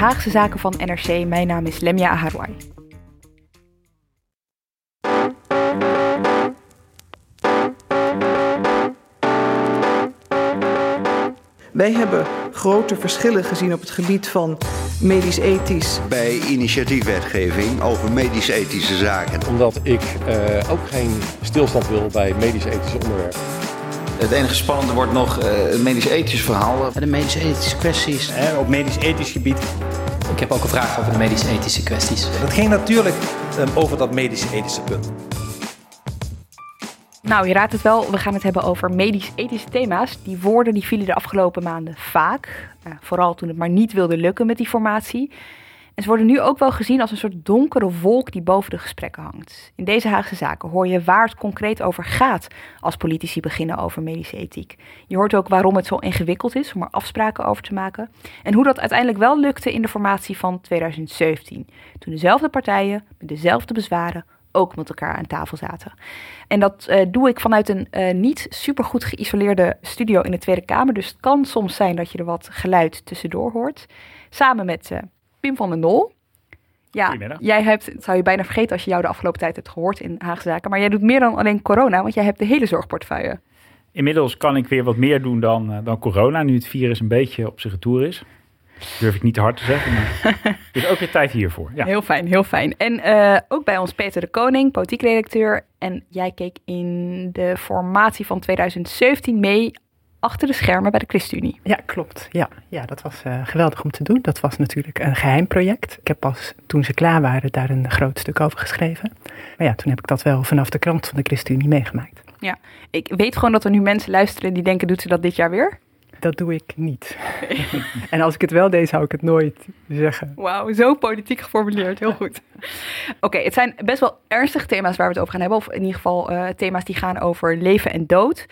Haagse Zaken van NRC. Mijn naam is Lemia Aharwai. Wij hebben grote verschillen gezien op het gebied van medisch-ethisch. Bij initiatiefwetgeving over medisch-ethische zaken. Omdat ik uh, ook geen stilstand wil bij medisch-ethische onderwerpen. Het enige spannende wordt nog uh, het medisch-ethisch verhaal. De medische-ethische kwesties. Eh, op medisch-ethisch gebied. Ik heb ook een vraag over de medisch-ethische kwesties. Dat ging natuurlijk um, over dat medisch-ethische punt. Nou, je raadt het wel, we gaan het hebben over medisch-ethische thema's. Die woorden die vielen de afgelopen maanden vaak. Uh, vooral toen het maar niet wilde lukken met die formatie. En ze worden nu ook wel gezien als een soort donkere wolk die boven de gesprekken hangt. In deze Haagse zaken hoor je waar het concreet over gaat als politici beginnen over medische ethiek. Je hoort ook waarom het zo ingewikkeld is om er afspraken over te maken. En hoe dat uiteindelijk wel lukte in de formatie van 2017. Toen dezelfde partijen met dezelfde bezwaren ook met elkaar aan tafel zaten. En dat uh, doe ik vanuit een uh, niet supergoed geïsoleerde studio in de Tweede Kamer. Dus het kan soms zijn dat je er wat geluid tussendoor hoort. Samen met uh, Pim van den Nol. Ja, jij hebt, dat zou je bijna vergeten als je jou de afgelopen tijd hebt gehoord in Haagse Zaken. Maar jij doet meer dan alleen corona, want jij hebt de hele zorgportefeuille. Inmiddels kan ik weer wat meer doen dan, dan corona, nu het virus een beetje op zijn retour is. Durf ik niet te hard te zeggen, maar er is ook weer tijd hiervoor. Ja. Heel fijn, heel fijn. En uh, ook bij ons Peter de Koning, politiek redacteur. En jij keek in de formatie van 2017 mee achter de schermen bij de ChristenUnie. Ja, klopt. Ja, ja dat was uh, geweldig om te doen. Dat was natuurlijk een geheim project. Ik heb pas toen ze klaar waren daar een groot stuk over geschreven. Maar ja, toen heb ik dat wel vanaf de krant van de ChristenUnie meegemaakt. Ja, ik weet gewoon dat er nu mensen luisteren die denken, doet ze dat dit jaar weer? Dat doe ik niet. en als ik het wel deed, zou ik het nooit zeggen. Wauw, zo politiek geformuleerd. Heel goed. Oké, okay, het zijn best wel ernstige thema's waar we het over gaan hebben. Of in ieder geval uh, thema's die gaan over leven en dood.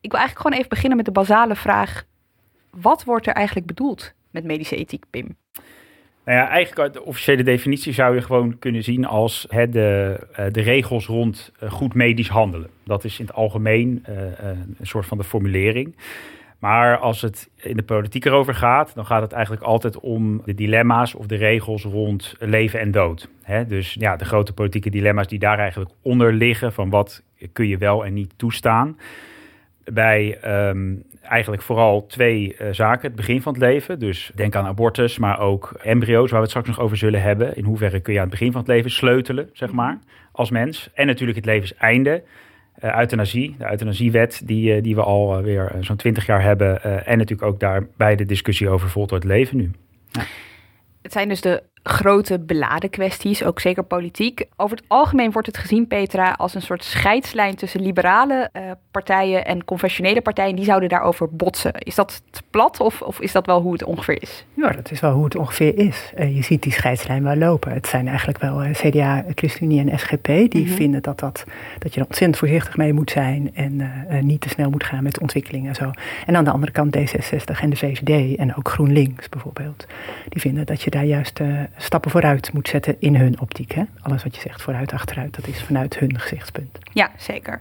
Ik wil eigenlijk gewoon even beginnen met de basale vraag. Wat wordt er eigenlijk bedoeld met medische ethiek, Pim? Nou ja, eigenlijk de officiële definitie zou je gewoon kunnen zien als hè, de, uh, de regels rond uh, goed medisch handelen. Dat is in het algemeen uh, een soort van de formulering. Maar als het in de politiek erover gaat, dan gaat het eigenlijk altijd om de dilemma's of de regels rond leven en dood. He, dus ja, de grote politieke dilemma's die daar eigenlijk onder liggen, van wat kun je wel en niet toestaan. Bij um, eigenlijk vooral twee uh, zaken. Het begin van het leven, dus denk aan abortus, maar ook embryo's, waar we het straks nog over zullen hebben. In hoeverre kun je aan het begin van het leven sleutelen, zeg maar, als mens. En natuurlijk het levenseinde. Uh, euthanasie, de euthanasiewet die, uh, die we al uh, weer zo'n twintig jaar hebben. en natuurlijk ook daarbij de discussie over voltooid leven nu. Het zijn dus de grote beladen kwesties, ook zeker politiek. Over het algemeen wordt het gezien, Petra, als een soort scheidslijn tussen liberale uh, partijen en conventionele partijen. Die zouden daarover botsen. Is dat te plat of, of is dat wel hoe het ongeveer is? Ja, dat is wel hoe het ongeveer is. Uh, je ziet die scheidslijn wel lopen. Het zijn eigenlijk wel uh, CDA, ChristenUnie en SGP die mm-hmm. vinden dat, dat, dat je er ontzettend voorzichtig mee moet zijn en niet te snel moet gaan met de ontwikkeling en zo. En aan de andere kant D66 en de VVD en ook GroenLinks bijvoorbeeld. Die vinden dat je daar juist stappen vooruit moet zetten in hun optiek. Hè? Alles wat je zegt vooruit, achteruit, dat is vanuit hun gezichtspunt. Ja, zeker.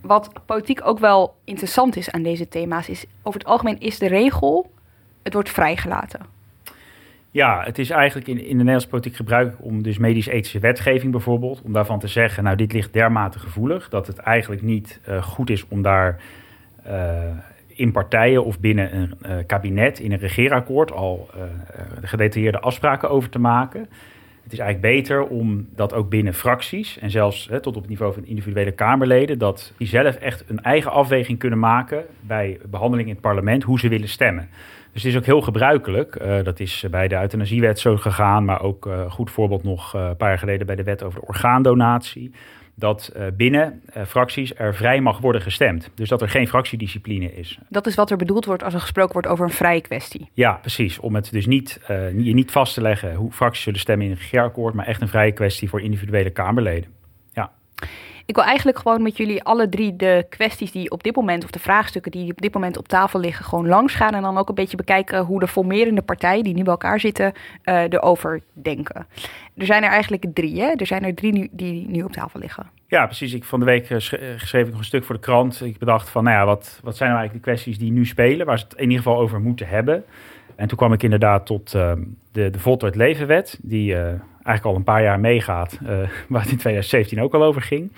Wat politiek ook wel interessant is aan deze thema's, is over het algemeen is de regel, het wordt vrijgelaten. Ja, het is eigenlijk in, in de Nederlandse politiek gebruik om dus medisch-ethische wetgeving bijvoorbeeld, om daarvan te zeggen, nou dit ligt dermate gevoelig, dat het eigenlijk niet uh, goed is om daar uh, in partijen of binnen een uh, kabinet, in een regeerakkoord, al uh, gedetailleerde afspraken over te maken. Het is eigenlijk beter om dat ook binnen fracties en zelfs tot op het niveau van individuele Kamerleden, dat die zelf echt een eigen afweging kunnen maken bij behandeling in het parlement, hoe ze willen stemmen. Dus het is ook heel gebruikelijk. Dat is bij de euthanasiewet zo gegaan, maar ook goed voorbeeld nog een paar jaar geleden bij de wet over de orgaandonatie. Dat binnen fracties er vrij mag worden gestemd. Dus dat er geen fractiediscipline is. Dat is wat er bedoeld wordt als er gesproken wordt over een vrije kwestie. Ja, precies. Om het dus niet, je niet vast te leggen hoe fracties zullen stemmen in een regeerakkoord, maar echt een vrije kwestie voor individuele Kamerleden. Ja. Ik wil eigenlijk gewoon met jullie alle drie de kwesties die op dit moment, of de vraagstukken die op dit moment op tafel liggen, gewoon langs gaan. En dan ook een beetje bekijken hoe de formerende partijen die nu bij elkaar zitten, uh, erover denken. Er zijn er eigenlijk drie, hè? Er zijn er drie nu, die nu op tafel liggen. Ja, precies. Ik, van de week uh, schreef ik nog een stuk voor de krant. Ik bedacht van, nou ja, wat, wat zijn nou eigenlijk de kwesties die nu spelen, waar ze het in ieder geval over moeten hebben. En toen kwam ik inderdaad tot uh, de, de Voltooid Levenwet, die eigenlijk al een paar jaar meegaat, waar het in 2017 ook al over ging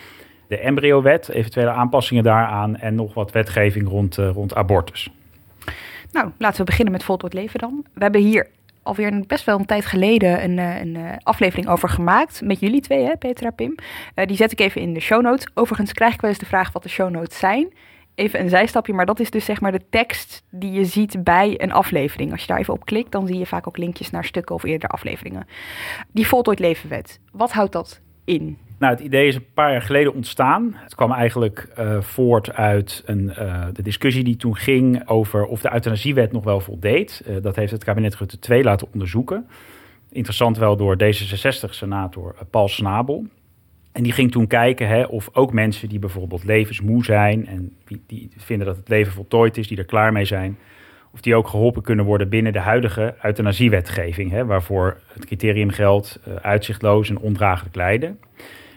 de embryowet, eventuele aanpassingen daaraan en nog wat wetgeving rond, uh, rond abortus. Nou, laten we beginnen met voltooid leven dan. We hebben hier alweer best wel een tijd geleden een, eh, een, eh, aflevering over gemaakt. Met jullie twee, hè, Petra Pim. Die zet ik even in de show notes. Overigens krijg ik wel eens de vraag wat de show notes zijn. Even een zijstapje, maar dat is dus zeg maar de tekst die je ziet bij een aflevering. Als je daar even op klikt, dan zie je vaak ook linkjes naar stukken of eerder afleveringen. Die voltooid levenwet, wat houdt dat in? Nou, het idee is een paar jaar geleden ontstaan. Het kwam eigenlijk uh, voort uit een, uh, de discussie die toen ging over of de euthanasiewet nog wel voldeed. Uh, dat heeft het kabinet Rutte 2 laten onderzoeken. Interessant wel door D66-senator Paul Snabel. En die ging toen kijken hè, of ook mensen die bijvoorbeeld levensmoe zijn en die, die vinden dat het leven voltooid is, die er klaar mee zijn, of die ook geholpen kunnen worden binnen de huidige euthanasiewetgeving, hè, waarvoor het criterium geldt uitzichtloos en ondraaglijk lijden.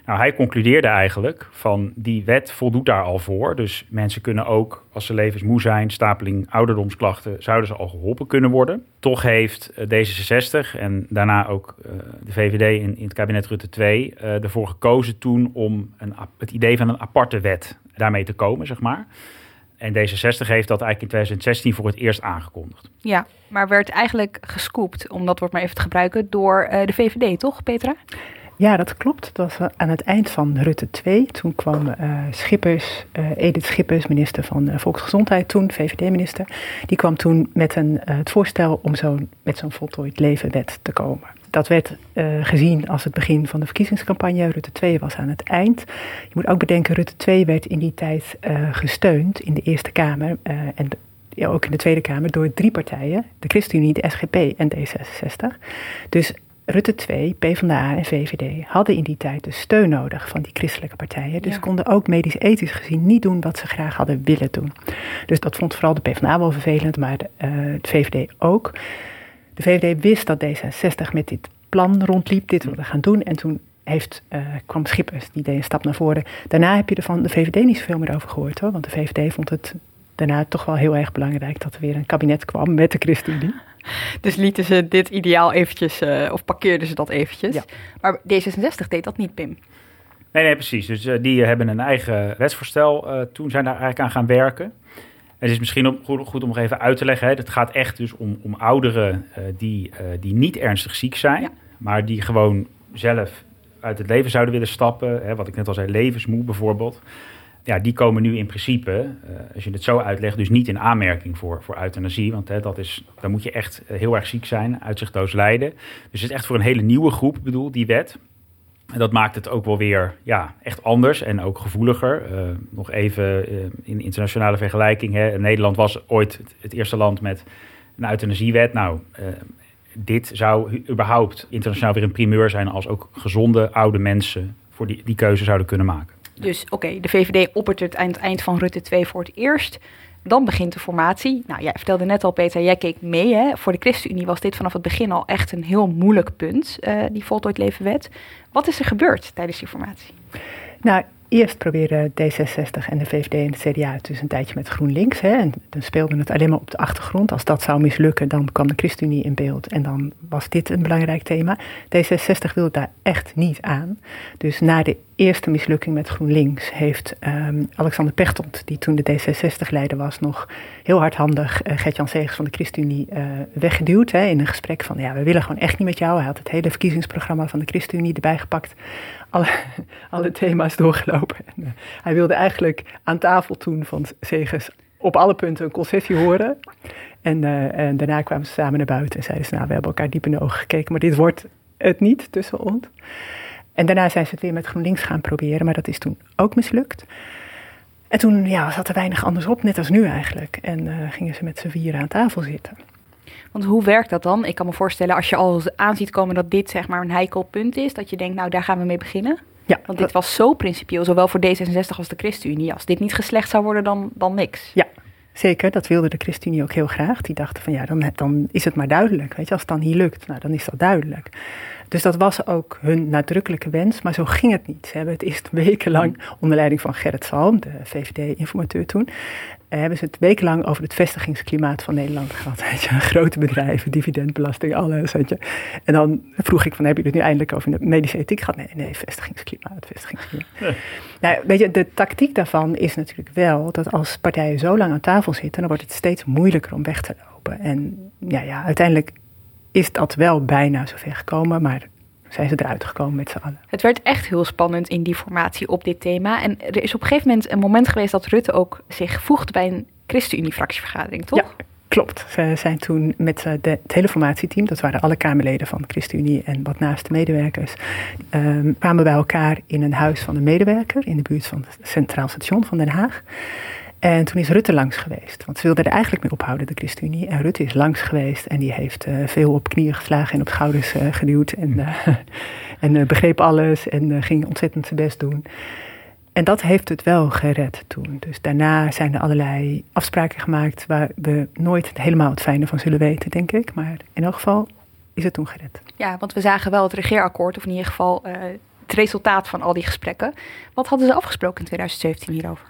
Nou, hij concludeerde eigenlijk van die wet voldoet daar al voor. Dus mensen kunnen ook, als ze levensmoe zijn, stapeling ouderdomsklachten, zouden ze al geholpen kunnen worden. Toch heeft eh, D66 en daarna ook uh, de VVD in, in, het kabinet Rutte 2 uh, ervoor gekozen toen om een, het idee van een aparte wet daarmee te komen, zeg maar. En D66 heeft dat eigenlijk in 2016 voor het eerst aangekondigd. Ja, maar werd eigenlijk gescoopt, om dat woord maar even te gebruiken, door de VVD, toch, Petra? Ja, dat klopt. Dat was aan het eind van Rutte 2. Toen kwam uh, Schippers, uh, Edith Schippers, minister van uh, Volksgezondheid toen, VVD-minister. Die kwam toen met een, het voorstel om zo, met zo'n voltooid levenwet te komen. Dat werd gezien als het begin van de verkiezingscampagne. Rutte 2 was aan het eind. Je moet ook bedenken, Rutte 2 werd in die tijd gesteund in de Eerste Kamer. en ja, ook in de Tweede Kamer door drie partijen. De ChristenUnie, de SGP en D66. Dus Rutte 2, PvdA en VVD hadden in die tijd de steun nodig van die christelijke partijen. Dus konden ook medisch-ethisch gezien niet doen wat ze graag hadden willen doen. Dus dat vond vooral de PvdA wel vervelend, maar de, uh, de VVD ook. De VVD wist dat D66 met dit plan rondliep, dit wilde gaan doen. En toen heeft, uh, kwam Schippers, die deed een stap naar voren. Daarna heb je er van de VVD niet zoveel meer over gehoord hoor. Want de VVD vond het daarna toch wel heel erg belangrijk dat er weer een kabinet kwam met de ChristenUnie. Dus lieten ze dit ideaal eventjes, uh, of parkeerden ze dat eventjes. Ja. Maar D66 deed dat niet, Pim. Nee, nee, precies. Dus uh, die hebben een eigen wetsvoorstel uh, toen zijn daar eigenlijk aan gaan werken. Het is misschien op, goed, goed, om nog even uit te leggen. Hè. Het gaat echt dus om, om ouderen die, die niet ernstig ziek zijn, ja. maar die gewoon zelf uit het leven zouden willen stappen. Hè, wat ik net al zei, levensmoe bijvoorbeeld ja, die komen nu in principe, uh, als je het zo uitlegt, dus niet in aanmerking voor, voor euthanasie. Want hè, dat is, dan moet je echt eh, heel erg ziek zijn, uitzichtloos lijden. Dus het is echt voor een hele nieuwe groep, bedoel, die wet. En dat maakt het ook wel weer ja, echt anders en ook gevoeliger. Uh, nog even in internationale vergelijking. Hè. Nederland was ooit het, het, eerste land met een euthanasiewet. Nou, dit zou überhaupt internationaal weer een primeur zijn als ook gezonde oude mensen voor die, die keuze zouden kunnen maken. Dus oké, okay, de VVD oppert het aan het eind van Rutte 2 voor het eerst. Dan begint de formatie. Nou, jij vertelde net al, Peter, jij keek mee. Hè? Voor de ChristenUnie was dit vanaf het begin al echt een heel moeilijk punt, uh, die voltooid levenwet. Wat is er gebeurd tijdens die formatie? Nou, eerst probeerden D66 en de VVD en de CDA het dus een tijdje met GroenLinks. Hè, en dan speelde het alleen maar op de achtergrond. Als dat zou mislukken, dan kwam de ChristenUnie in beeld. En dan was dit een belangrijk thema. D66 wilde daar echt niet aan. Dus na de eerste mislukking met GroenLinks heeft um, Alexander Pechtold, die toen de D66-leider was, nog heel hardhandig uh, Gert-Jan Segers van de ChristenUnie uh, weggeduwd. Hè, in een gesprek van, ja, we willen gewoon echt niet met jou. Hij had het hele verkiezingsprogramma van de ChristenUnie erbij gepakt. Alle, thema's doorgelopen. En, uh, hij wilde eigenlijk aan tafel toen van Segers op alle punten een concessie horen. En, en daarna kwamen ze samen naar buiten en zeiden ze, nou, we hebben elkaar diep in de ogen gekeken, maar dit wordt het niet tussen ons. En daarna zijn ze het weer met GroenLinks gaan proberen, maar dat is toen ook mislukt. En toen ja, zat er weinig anders op, net als nu eigenlijk. En uh, gingen ze met z'n vieren aan tafel zitten. Want hoe werkt dat dan? Ik kan me voorstellen als je al aanziet komen dat dit zeg maar een heikel punt is, dat je denkt, nou daar gaan we mee beginnen. Ja, Want dit was zo principieel, zowel voor D66 als de ChristenUnie. Als dit niet geslecht zou worden, dan, dan niks. Ja, zeker. Dat wilde de ChristenUnie ook heel graag. Die dachten van ja, dan, dan is het maar duidelijk. Weet je, als het dan niet lukt, nou, dan is dat duidelijk. Dus dat was ook hun nadrukkelijke wens, maar zo ging het niet. Ze hebben het eerst wekenlang onder leiding van Gerrit Salm, de VVD-informateur toen, eh, hebben ze het wekenlang over het vestigingsklimaat van Nederland gehad. Je, grote bedrijven, dividendbelasting, alles. Je. En dan vroeg ik van, hebben jullie het nu eindelijk over de medische ethiek gehad? Nee, nee, vestigingsklimaat, vestigingsklimaat. Nou, weet je, de tactiek daarvan is natuurlijk wel dat als partijen zo lang aan tafel zitten, dan wordt het steeds moeilijker om weg te lopen. En ja, ja uiteindelijk is dat wel bijna zover gekomen, maar zijn ze eruit gekomen met z'n allen. Het werd echt heel spannend in die formatie op dit thema. En er is op een gegeven moment een moment geweest dat Rutte ook zich voegt bij een ChristenUnie-fractievergadering, toch? Ja, klopt. Ze zijn toen met de, het hele formatieteam, dat waren alle Kamerleden van de ChristenUnie en wat naaste medewerkers, um, kwamen bij elkaar in een huis van een medewerker in de buurt van het Centraal Station van Den Haag. En toen is Rutte langs geweest. Want ze wilden er eigenlijk mee ophouden, de ChristenUnie. En Rutte is langs geweest en die heeft uh, veel op knieën geslagen en op schouders uh, geduwd. En, uh, en begreep alles en ging ontzettend zijn best doen. En dat heeft het wel gered toen. Dus daarna zijn er allerlei afspraken gemaakt waar we nooit helemaal het fijne van zullen weten, denk ik. Maar in elk geval is het toen gered. Ja, want we zagen wel het regeerakkoord, of in ieder geval het resultaat van al die gesprekken. Wat hadden ze afgesproken in 2017 hierover?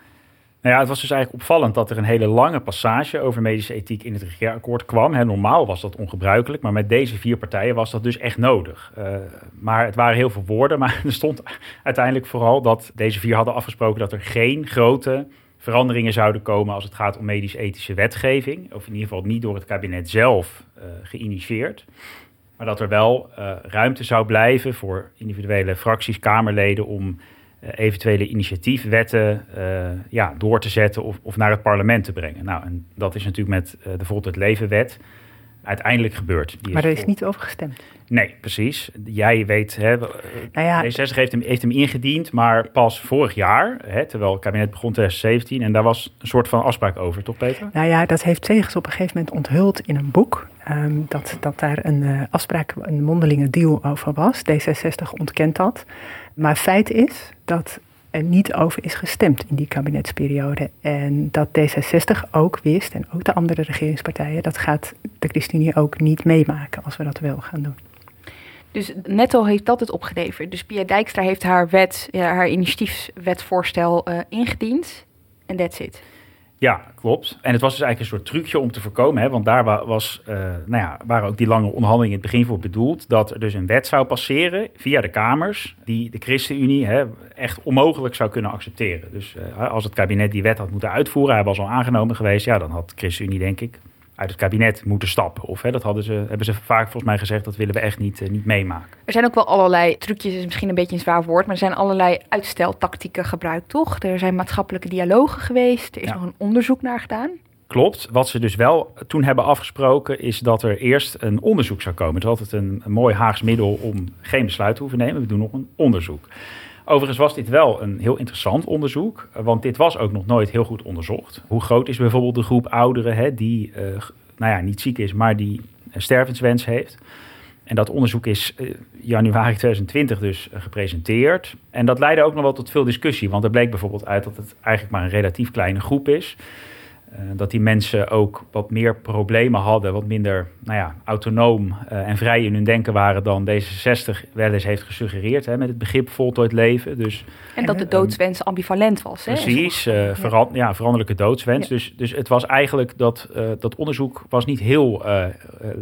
Nou ja, het was dus eigenlijk opvallend dat er een hele lange passage over medische ethiek in het regeerakkoord kwam. normaal was dat ongebruikelijk, maar met deze vier partijen was dat dus echt nodig. Uh, maar het waren heel veel woorden, maar er stond uiteindelijk vooral dat deze vier hadden afgesproken dat er geen grote veranderingen zouden komen als het gaat om medisch-ethische wetgeving. Of in ieder geval niet door het kabinet zelf uh, geïnitieerd. Maar dat er wel uh, ruimte zou blijven voor individuele fracties, Kamerleden om eh, eventuele initiatiefwetten uh, ja, door te zetten of, of naar het parlement te brengen. Nou, en dat is natuurlijk met uh, de Bijvoorbeeld het Levenwet uiteindelijk gebeurd. Die maar er is niet over gestemd. Nee, precies. Jij weet, hè, nou ja, D66 heeft hem, heeft hem ingediend, maar pas vorig jaar, hè, terwijl het kabinet begon 2017, en daar was een soort van afspraak over, toch Peter? Nou ja, dat heeft Zegers op een gegeven moment onthuld in een boek, um, dat, dat daar een uh, afspraak, een mondelinge deal over was. D66 ontkent dat. Maar feit is dat er niet over is gestemd in die kabinetsperiode. En dat D66 ook wist, en ook de andere regeringspartijen, dat gaat de ChristenUnie ook niet meemaken als we dat wel gaan doen. Dus netto heeft dat het opgeleverd. Dus Pia Dijkstra heeft haar wet, haar initiatiefwetvoorstel uh, ingediend. En that's it. Ja, klopt. En het was dus eigenlijk een soort trucje om te voorkomen, hè, want daar was, uh, nou ja, waren ook die lange onderhandelingen in het begin voor bedoeld, dat er dus een wet zou passeren via de Kamers, die de ChristenUnie hè, echt onmogelijk zou kunnen accepteren. Dus uh, als het kabinet die wet had moeten uitvoeren, hij was al aangenomen geweest, ja, dan had de ChristenUnie denk ik uit het kabinet moeten stappen. Of hè, dat hadden ze, hebben ze vaak volgens mij gezegd, dat willen we echt niet, uh, niet meemaken. Er zijn ook wel allerlei trucjes, is misschien een beetje een zwaar woord, maar er zijn allerlei uitsteltactieken gebruikt, toch? Er zijn maatschappelijke dialogen geweest, er is ja. nog een onderzoek naar gedaan. Klopt. Wat ze dus wel toen hebben afgesproken, is dat er eerst een onderzoek zou komen. Het is altijd een, een mooi Haags middel om geen besluit te hoeven nemen. We doen nog een onderzoek. Overigens was dit wel een heel interessant onderzoek, want dit was ook nog nooit heel goed onderzocht. Hoe groot is bijvoorbeeld de groep ouderen hè, die uh, nou ja, niet ziek is, maar die een stervenswens heeft? En dat onderzoek is uh, januari 2020 dus uh, gepresenteerd. En dat leidde ook nog wel tot veel discussie, want er bleek bijvoorbeeld uit dat het eigenlijk maar een relatief kleine groep is. Uh, dat die mensen ook wat meer problemen hadden, wat minder nou ja, autonoom uh, en vrij in hun denken waren dan D66 wel eens heeft gesuggereerd hè, met het begrip voltooid leven. Dus, en dat de doodswens um, ambivalent was. Hè? Precies, uh, veran ja, veranderlijke doodswens. Ja. Dus, dus het was eigenlijk dat, dat onderzoek was niet heel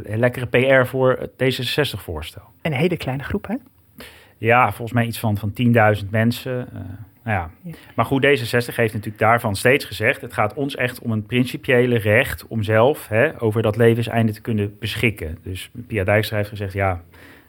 lekkere PR voor het D66-voorstel. En een hele kleine groep, hè? Ja, volgens mij iets van, van 10.000 mensen. Nou ja. ja. Maar goed, D66 heeft natuurlijk daarvan steeds gezegd: het gaat ons echt om een principiële recht om zelf hè, over dat levenseinde te kunnen beschikken. Dus Pia Dijkstra heeft gezegd: ja,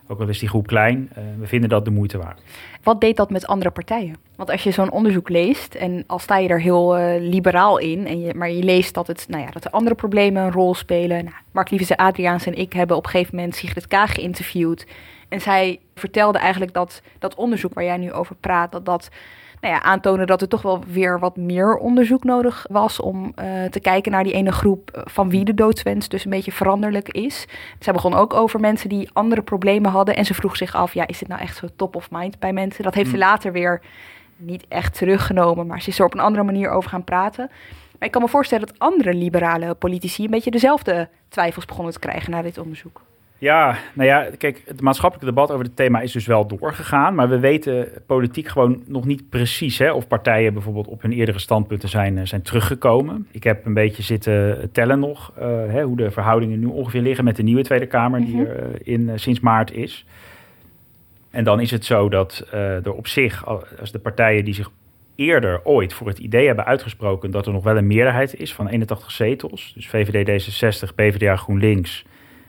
ook al is die groep klein, uh, we vinden dat de moeite waard. wat deed dat met andere partijen? Want als je zo'n onderzoek leest en al sta je er heel uh, liberaal in, en je, maar je leest dat, het, nou ja, dat er andere problemen een rol spelen. Nou, Mark Lievese, Adriaans en ik hebben op een gegeven moment Sigrid Kaag geïnterviewd. En zij vertelde eigenlijk dat dat onderzoek waar jij nu over praat, dat dat nou ja, aantonen dat er toch wel weer wat meer onderzoek nodig was om uh, te kijken naar die ene groep van wie de doodswens dus een beetje veranderlijk is. Zij begon ook over mensen die andere problemen hadden en ze vroeg zich af, ja, is dit nou echt zo top of mind bij mensen? Dat heeft ze later weer niet echt teruggenomen, maar ze is er op een andere manier over gaan praten. Maar ik kan me voorstellen dat andere liberale politici een beetje dezelfde twijfels begonnen te krijgen na dit onderzoek. Ja, nou ja, kijk, het maatschappelijke debat over het thema is dus wel doorgegaan. Maar we weten politiek gewoon nog niet precies hè, of partijen bijvoorbeeld op hun eerdere standpunten zijn, eh, zijn teruggekomen. Ik heb een beetje zitten tellen nog uh, hè, hoe de verhoudingen nu ongeveer liggen met de nieuwe Tweede Kamer, die er uh, in, sinds maart is. En dan is het zo dat er op zich, als de partijen die zich eerder ooit voor het idee hebben uitgesproken dat er nog wel een meerderheid is van 81 zetels, dus VVD D66, PvdA GroenLinks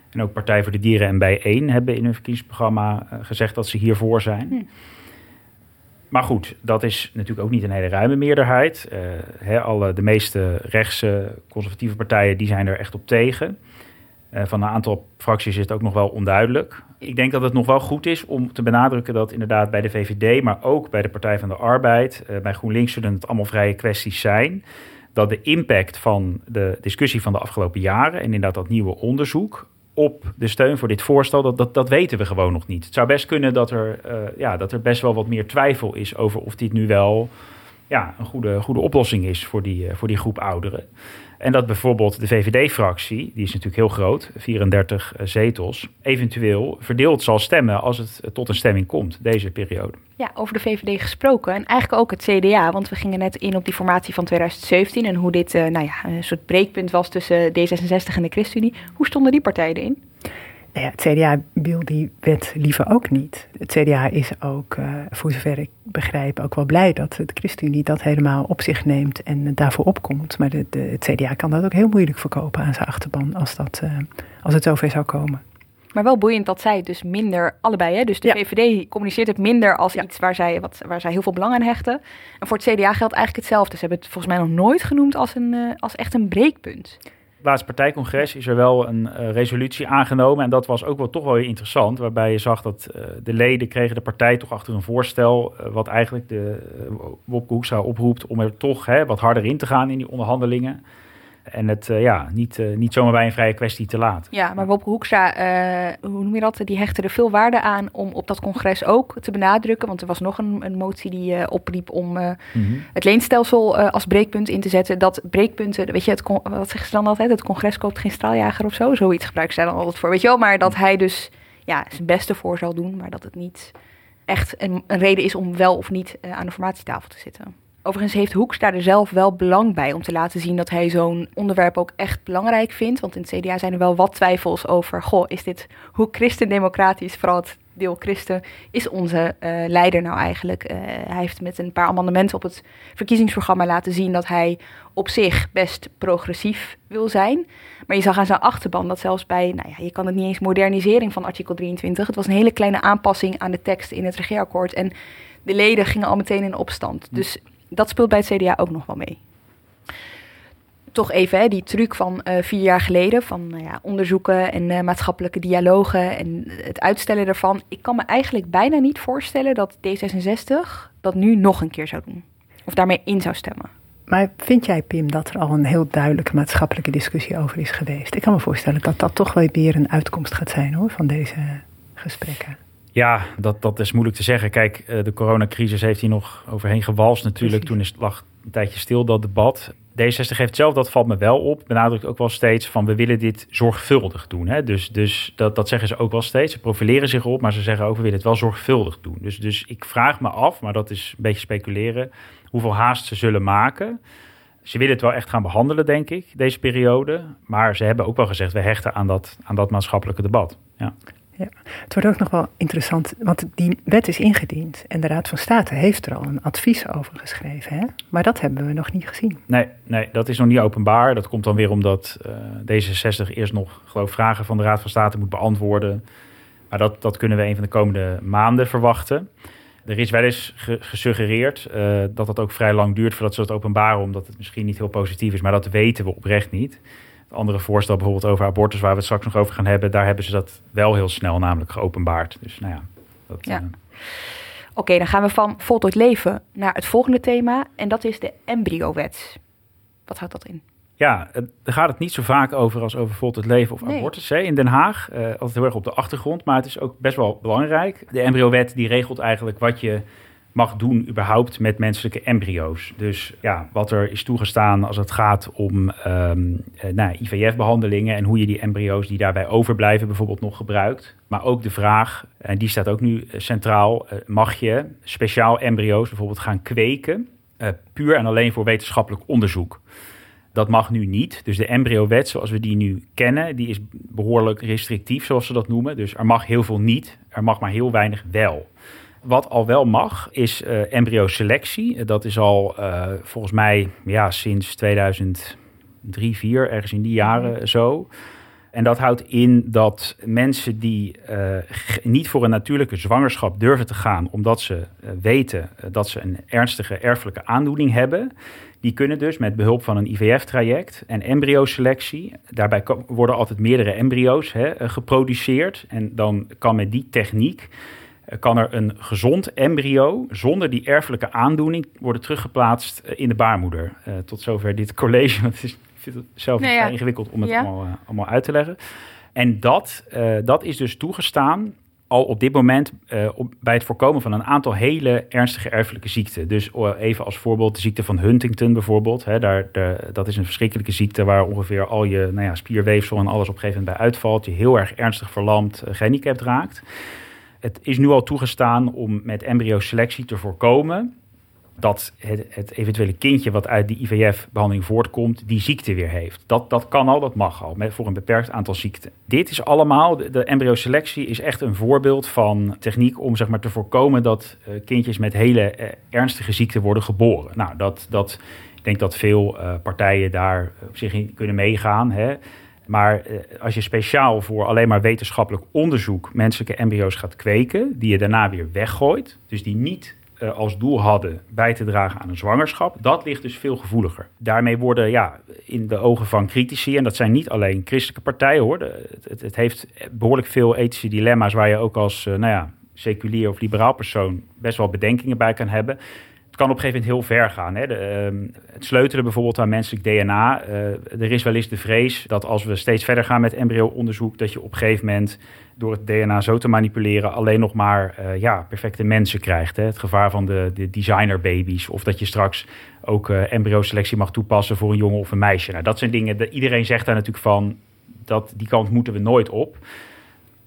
en ook Partij voor de Dieren en Bijeen hebben in hun verkiezingsprogramma uh, gezegd dat ze hiervoor zijn. Hm. Maar goed, dat is natuurlijk ook niet een hele ruime meerderheid. Uh, alle, de meeste rechtse conservatieve partijen die zijn er echt op tegen. Uh, van een aantal fracties is het ook nog wel onduidelijk. Ik denk dat het nog wel goed is om te benadrukken dat inderdaad bij de VVD, maar ook bij de Partij van de Arbeid, bij GroenLinks zullen het allemaal vrije kwesties zijn. Dat de impact van de discussie van de afgelopen jaren en inderdaad dat nieuwe onderzoek op de steun voor dit voorstel, dat, dat, dat weten we gewoon nog niet. Het zou best kunnen dat er, uh, ja, dat er best wel wat meer twijfel is over of dit nu wel ja, een goede, goede oplossing is voor die, uh, voor die groep ouderen. En dat bijvoorbeeld de VVD-fractie, die is natuurlijk heel groot, 34 uh, zetels, eventueel verdeeld zal stemmen als het tot een stemming komt, deze periode. Ja, over de VVD gesproken en eigenlijk ook het CDA, want we gingen net in op die formatie van 2017 en hoe dit uh, nou ja, een soort breekpunt was tussen D66 en de ChristenUnie. Hoe stonden die partijen erin? Nou ja, het CDA wil die wet liever ook niet. Het CDA is ook, uh, voor zover ik begrijp, ook wel blij dat de ChristenUnie dat helemaal op zich neemt en daarvoor opkomt. Maar de, de, het CDA kan dat ook heel moeilijk verkopen aan zijn achterban als, dat, uh, als het zover zou komen. Maar wel boeiend dat zij dus minder, allebei, hè? dus de ja. VVD communiceert het minder als ja. iets waar zij, wat, waar zij heel veel belang aan hechten. En voor het CDA geldt eigenlijk hetzelfde. Ze hebben het volgens mij nog nooit genoemd als, een, uh, als echt een breekpunt laatste partijcongres is er wel een uh, resolutie aangenomen. En dat was ook wel toch wel interessant. Waarbij je zag dat uh, de leden kregen de partij toch achter een voorstel. Uh, wat eigenlijk de Wopke Hoekstra oproept om er toch hè, wat harder in te gaan in die onderhandelingen. En het uh, ja, niet, uh, niet zomaar bij een vrije kwestie te laten. Ja, maar Bob Hoekstra, uh, hoe noem je dat? Die hechtte er veel waarde aan om op dat congres ook te benadrukken. Want er was nog een, een motie die opriep om mm -hmm. het leenstelsel als breekpunt in te zetten. Dat breekpunten, weet je, het wat zeggen ze dan altijd? Het congres koopt geen straaljager of zo. Zoiets gebruiken ze dan altijd voor. Weet je wel, maar dat hij dus ja, zijn beste voor zal doen. Maar dat het niet echt een, een reden is om wel of niet aan de formatietafel te zitten. Overigens heeft Hoekstra er zelf wel belang bij om te laten zien dat hij zo'n onderwerp ook echt belangrijk vindt. Want in het CDA zijn er wel wat twijfels over, goh, is dit hoe christendemocratisch, vooral het deel christen, is onze uh, leider nou eigenlijk? Uh, hij heeft met een paar amendementen op het verkiezingsprogramma laten zien dat hij op zich best progressief wil zijn. Maar je zag aan zijn achterban dat zelfs bij, nou ja, je kan het niet eens modernisering van artikel 23, het was een hele kleine aanpassing aan de tekst in het regeerakkoord. En de leden gingen al meteen in opstand. Dus dat speelt bij het CDA ook nog wel mee. Toch even hè, die truc van uh, vier jaar geleden, van nou ja, onderzoeken en uh, maatschappelijke dialogen en het uitstellen daarvan. Ik kan me eigenlijk bijna niet voorstellen dat D66 dat nu nog een keer zou doen. Of daarmee in zou stemmen. Maar vind jij, Pim, dat er al een heel duidelijke maatschappelijke discussie over is geweest? Ik kan me voorstellen dat dat toch wel weer een uitkomst gaat zijn hoor, van deze gesprekken. Ja, dat, dat is moeilijk te zeggen. Kijk, de coronacrisis heeft hier nog overheen gewalst natuurlijk. Toen is, lag een tijdje stil dat debat. D66 heeft zelf, dat valt me wel op, benadrukt ook wel steeds van we willen dit zorgvuldig doen. Hè? Dus, dus dat, dat zeggen ze ook wel steeds. Ze profileren zich op, maar ze zeggen ook we willen het wel zorgvuldig doen. Dus, dus ik vraag me af, maar dat is een beetje speculeren, hoeveel haast ze zullen maken. Ze willen het wel echt gaan behandelen, denk ik, deze periode. Maar ze hebben ook wel gezegd, we hechten aan dat, aan dat maatschappelijke debat. Ja. Ja. Het wordt ook nog wel interessant, want die wet is ingediend en de Raad van State heeft er al een advies over geschreven. Hè? Maar dat hebben we nog niet gezien. Nee, nee, dat is nog niet openbaar. Dat komt dan weer omdat uh, D66 eerst nog geloof vragen van de Raad van State moet beantwoorden. Maar dat, dat kunnen we een van de komende maanden verwachten. Er is wel eens gesuggereerd uh, dat het ook vrij lang duurt voordat ze dat openbaren, omdat het misschien niet heel positief is, maar dat weten we oprecht niet. Het andere voorstel bijvoorbeeld over abortus, waar we het straks nog over gaan hebben, daar hebben ze dat wel heel snel namelijk geopenbaard. Dus nou ja. Dat, ja. Uh... Oké, dan gaan we van voltooid leven naar het volgende thema en dat is de embryowet. Wat houdt dat in? Ja, daar gaat het niet zo vaak over als over voltooid leven of abortus hè, in Den Haag. Uh, altijd heel erg op de achtergrond, maar het is ook best wel belangrijk. De embryowet die regelt eigenlijk wat je mag doen überhaupt met menselijke embryo's. Dus ja, wat er is toegestaan als het gaat om um, nou, IVF-behandelingen en hoe je die embryo's die daarbij overblijven bijvoorbeeld nog gebruikt. Maar ook de vraag, en die staat ook nu centraal, mag je speciaal embryo's bijvoorbeeld gaan kweken, puur en alleen voor wetenschappelijk onderzoek. Dat mag nu niet. Dus de embryowet zoals we die nu kennen, die is behoorlijk restrictief, zoals ze dat noemen. Dus er mag heel veel niet, er mag maar heel weinig wel. Wat al wel mag, is uh, embryoselectie. Dat is al uh, volgens mij ja, sinds 2003, 2004, ergens in die jaren mhm. zo. En dat houdt in dat mensen die uh, niet voor een natuurlijke zwangerschap durven te gaan, omdat ze weten dat ze een ernstige erfelijke aandoening hebben, die kunnen dus met behulp van een IVF-traject en embryoselectie, daarbij worden altijd meerdere embryo's hè, geproduceerd. En dan kan met die techniek eh, kan er een gezond embryo zonder die erfelijke aandoening worden teruggeplaatst eh, in de baarmoeder. Uh, tot zover dit college. Want het is, ik vind het zelf nou ja. ingewikkeld om het allemaal, uh, allemaal, uit te leggen. En dat, uh, dat is dus toegestaan al op dit moment op, bij het voorkomen van een aantal hele ernstige erfelijke ziekten. Dus even als voorbeeld de ziekte van Huntington bijvoorbeeld. Hè, daar, de, dat is een verschrikkelijke ziekte waar ongeveer al je nou ja, spierweefsel en alles op een gegeven moment bij uitvalt. Je heel erg ernstig verlamd, gehandicapt raakt. Het is nu al toegestaan om met embryoselectie te voorkomen dat het, eventuele kindje wat uit die IVF-behandeling voortkomt, die ziekte weer heeft. Dat, dat kan al, dat mag al, met, voor een beperkt aantal ziekten. Dit is allemaal, de, de embryoselectie is echt een voorbeeld van techniek om zeg maar, te voorkomen dat uh, kindjes met hele uh, ernstige ziekten worden geboren. Nou, dat, dat, ik denk dat veel uh, partijen daar op zich in kunnen meegaan. Hè. Maar als je speciaal voor alleen maar wetenschappelijk onderzoek menselijke embryo's gaat kweken, die je daarna weer weggooit, dus die niet uh, als doel hadden bij te dragen aan een zwangerschap, dat ligt dus veel gevoeliger. Daarmee worden ja, in de ogen van critici, en dat zijn niet alleen christelijke partijen hoor, het, het, heeft behoorlijk veel ethische dilemma's waar je ook als uh, nou ja, seculier of liberaal persoon best wel bedenkingen bij kan hebben. Kan op een gegeven moment heel ver gaan. Hè. De, uh, het sleutelen bijvoorbeeld aan menselijk DNA. Uh, er is wel eens de vrees dat als we steeds verder gaan met embryo-onderzoek, dat je op een gegeven moment door het DNA zo te manipuleren alleen nog maar uh, ja, perfecte mensen krijgt. Hè? Het gevaar van de, de designerbabies. Of dat je straks ook uh, embryoselectie mag toepassen voor een jongen of een meisje. Nou, dat zijn dingen, dat iedereen zegt daar natuurlijk van, dat, die kant moeten we nooit op.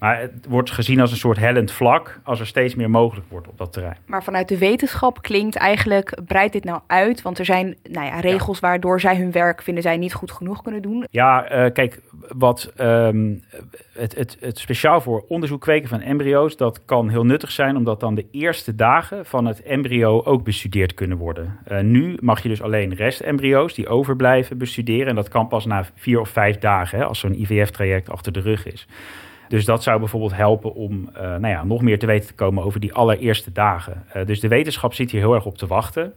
Maar het wordt gezien als een soort hellend vlak als er steeds meer mogelijk wordt op dat terrein. Maar vanuit de wetenschap klinkt eigenlijk, breidt dit nou uit? Want er zijn nou ja, regels ja. waardoor zij hun werk, vinden zij, niet goed genoeg kunnen doen. Ja, uh, kijk, wat um, het, het, het speciaal voor onderzoek kweken van embryo's, dat kan heel nuttig zijn, omdat dan de eerste dagen van het embryo ook bestudeerd kunnen worden. Uh, nu mag je dus alleen restembryo's die overblijven bestuderen. En dat kan pas na vier of vijf dagen, hè, als zo'n IVF-traject achter de rug is. Dus dat zou bijvoorbeeld helpen om uh, nou ja, nog meer te weten te komen over die allereerste dagen. Uh, dus de wetenschap zit hier heel erg op te wachten.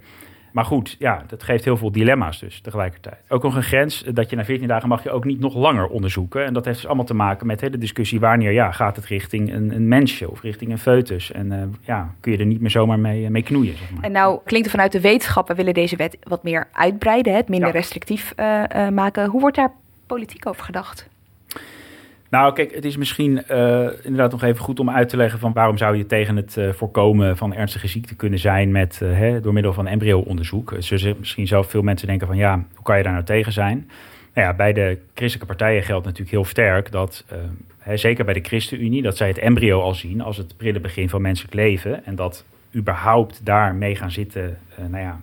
Maar goed, ja, dat geeft heel veel dilemma's dus tegelijkertijd. Ook nog een grens dat je na 14 dagen mag je ook niet nog langer onderzoeken. En dat heeft dus allemaal te maken met de discussie wanneer ja, gaat het richting een, een mensje of richting een foetus. En uh, ja, kun je er niet meer zomaar mee, mee knoeien. Zeg maar. En nou klinkt er vanuit de wetenschap, we willen deze wet wat meer uitbreiden, het minder ja. restrictief uh, uh, maken. Hoe wordt daar politiek over gedacht? Nou, kijk, het is misschien uh, inderdaad nog even goed om uit te leggen van waarom zou je tegen het uh, voorkomen van ernstige ziekte kunnen zijn met, uh, hè, door middel van embryo-onderzoek. Zullen misschien zelf veel mensen denken van ja, hoe kan je daar nou tegen zijn? Nou ja, bij de christelijke partijen geldt natuurlijk heel sterk dat, hè, zeker bij de ChristenUnie, dat zij het embryo al zien als het prille begin van menselijk leven. En dat überhaupt daar mee gaan zitten, nou ja,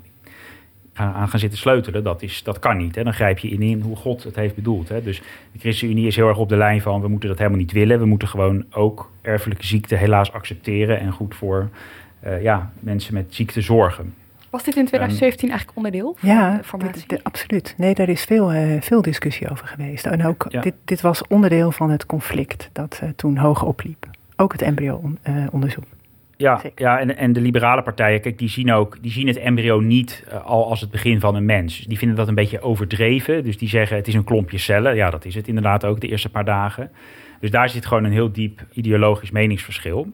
aan gaan zitten sleutelen, dat, is, dat kan niet. Hè. Dan grijp je in, in hoe God het heeft bedoeld. Hè. Dus de ChristenUnie is heel erg op de lijn van... we moeten dat helemaal niet willen. We moeten gewoon ook erfelijke ziekte helaas accepteren... en goed voor uh, ja, mensen met ziekte zorgen. Was dit in 2017 um, eigenlijk onderdeel van ja, de formatie? Dit, absoluut. Nee, daar is veel, uh, veel discussie over geweest. En ook ja. dit, dit was onderdeel van het conflict dat uh, toen hoog opliep. Ook het embryo-onderzoek. Ja, ja en, en de liberale partijen, kijk, die zien ook die zien het embryo niet uh, al als het begin van een mens. Die vinden dat een beetje overdreven. Dus die zeggen het is een klompje cellen. Ja, dat is het inderdaad ook de eerste paar dagen. Dus daar zit gewoon een heel diep ideologisch meningsverschil.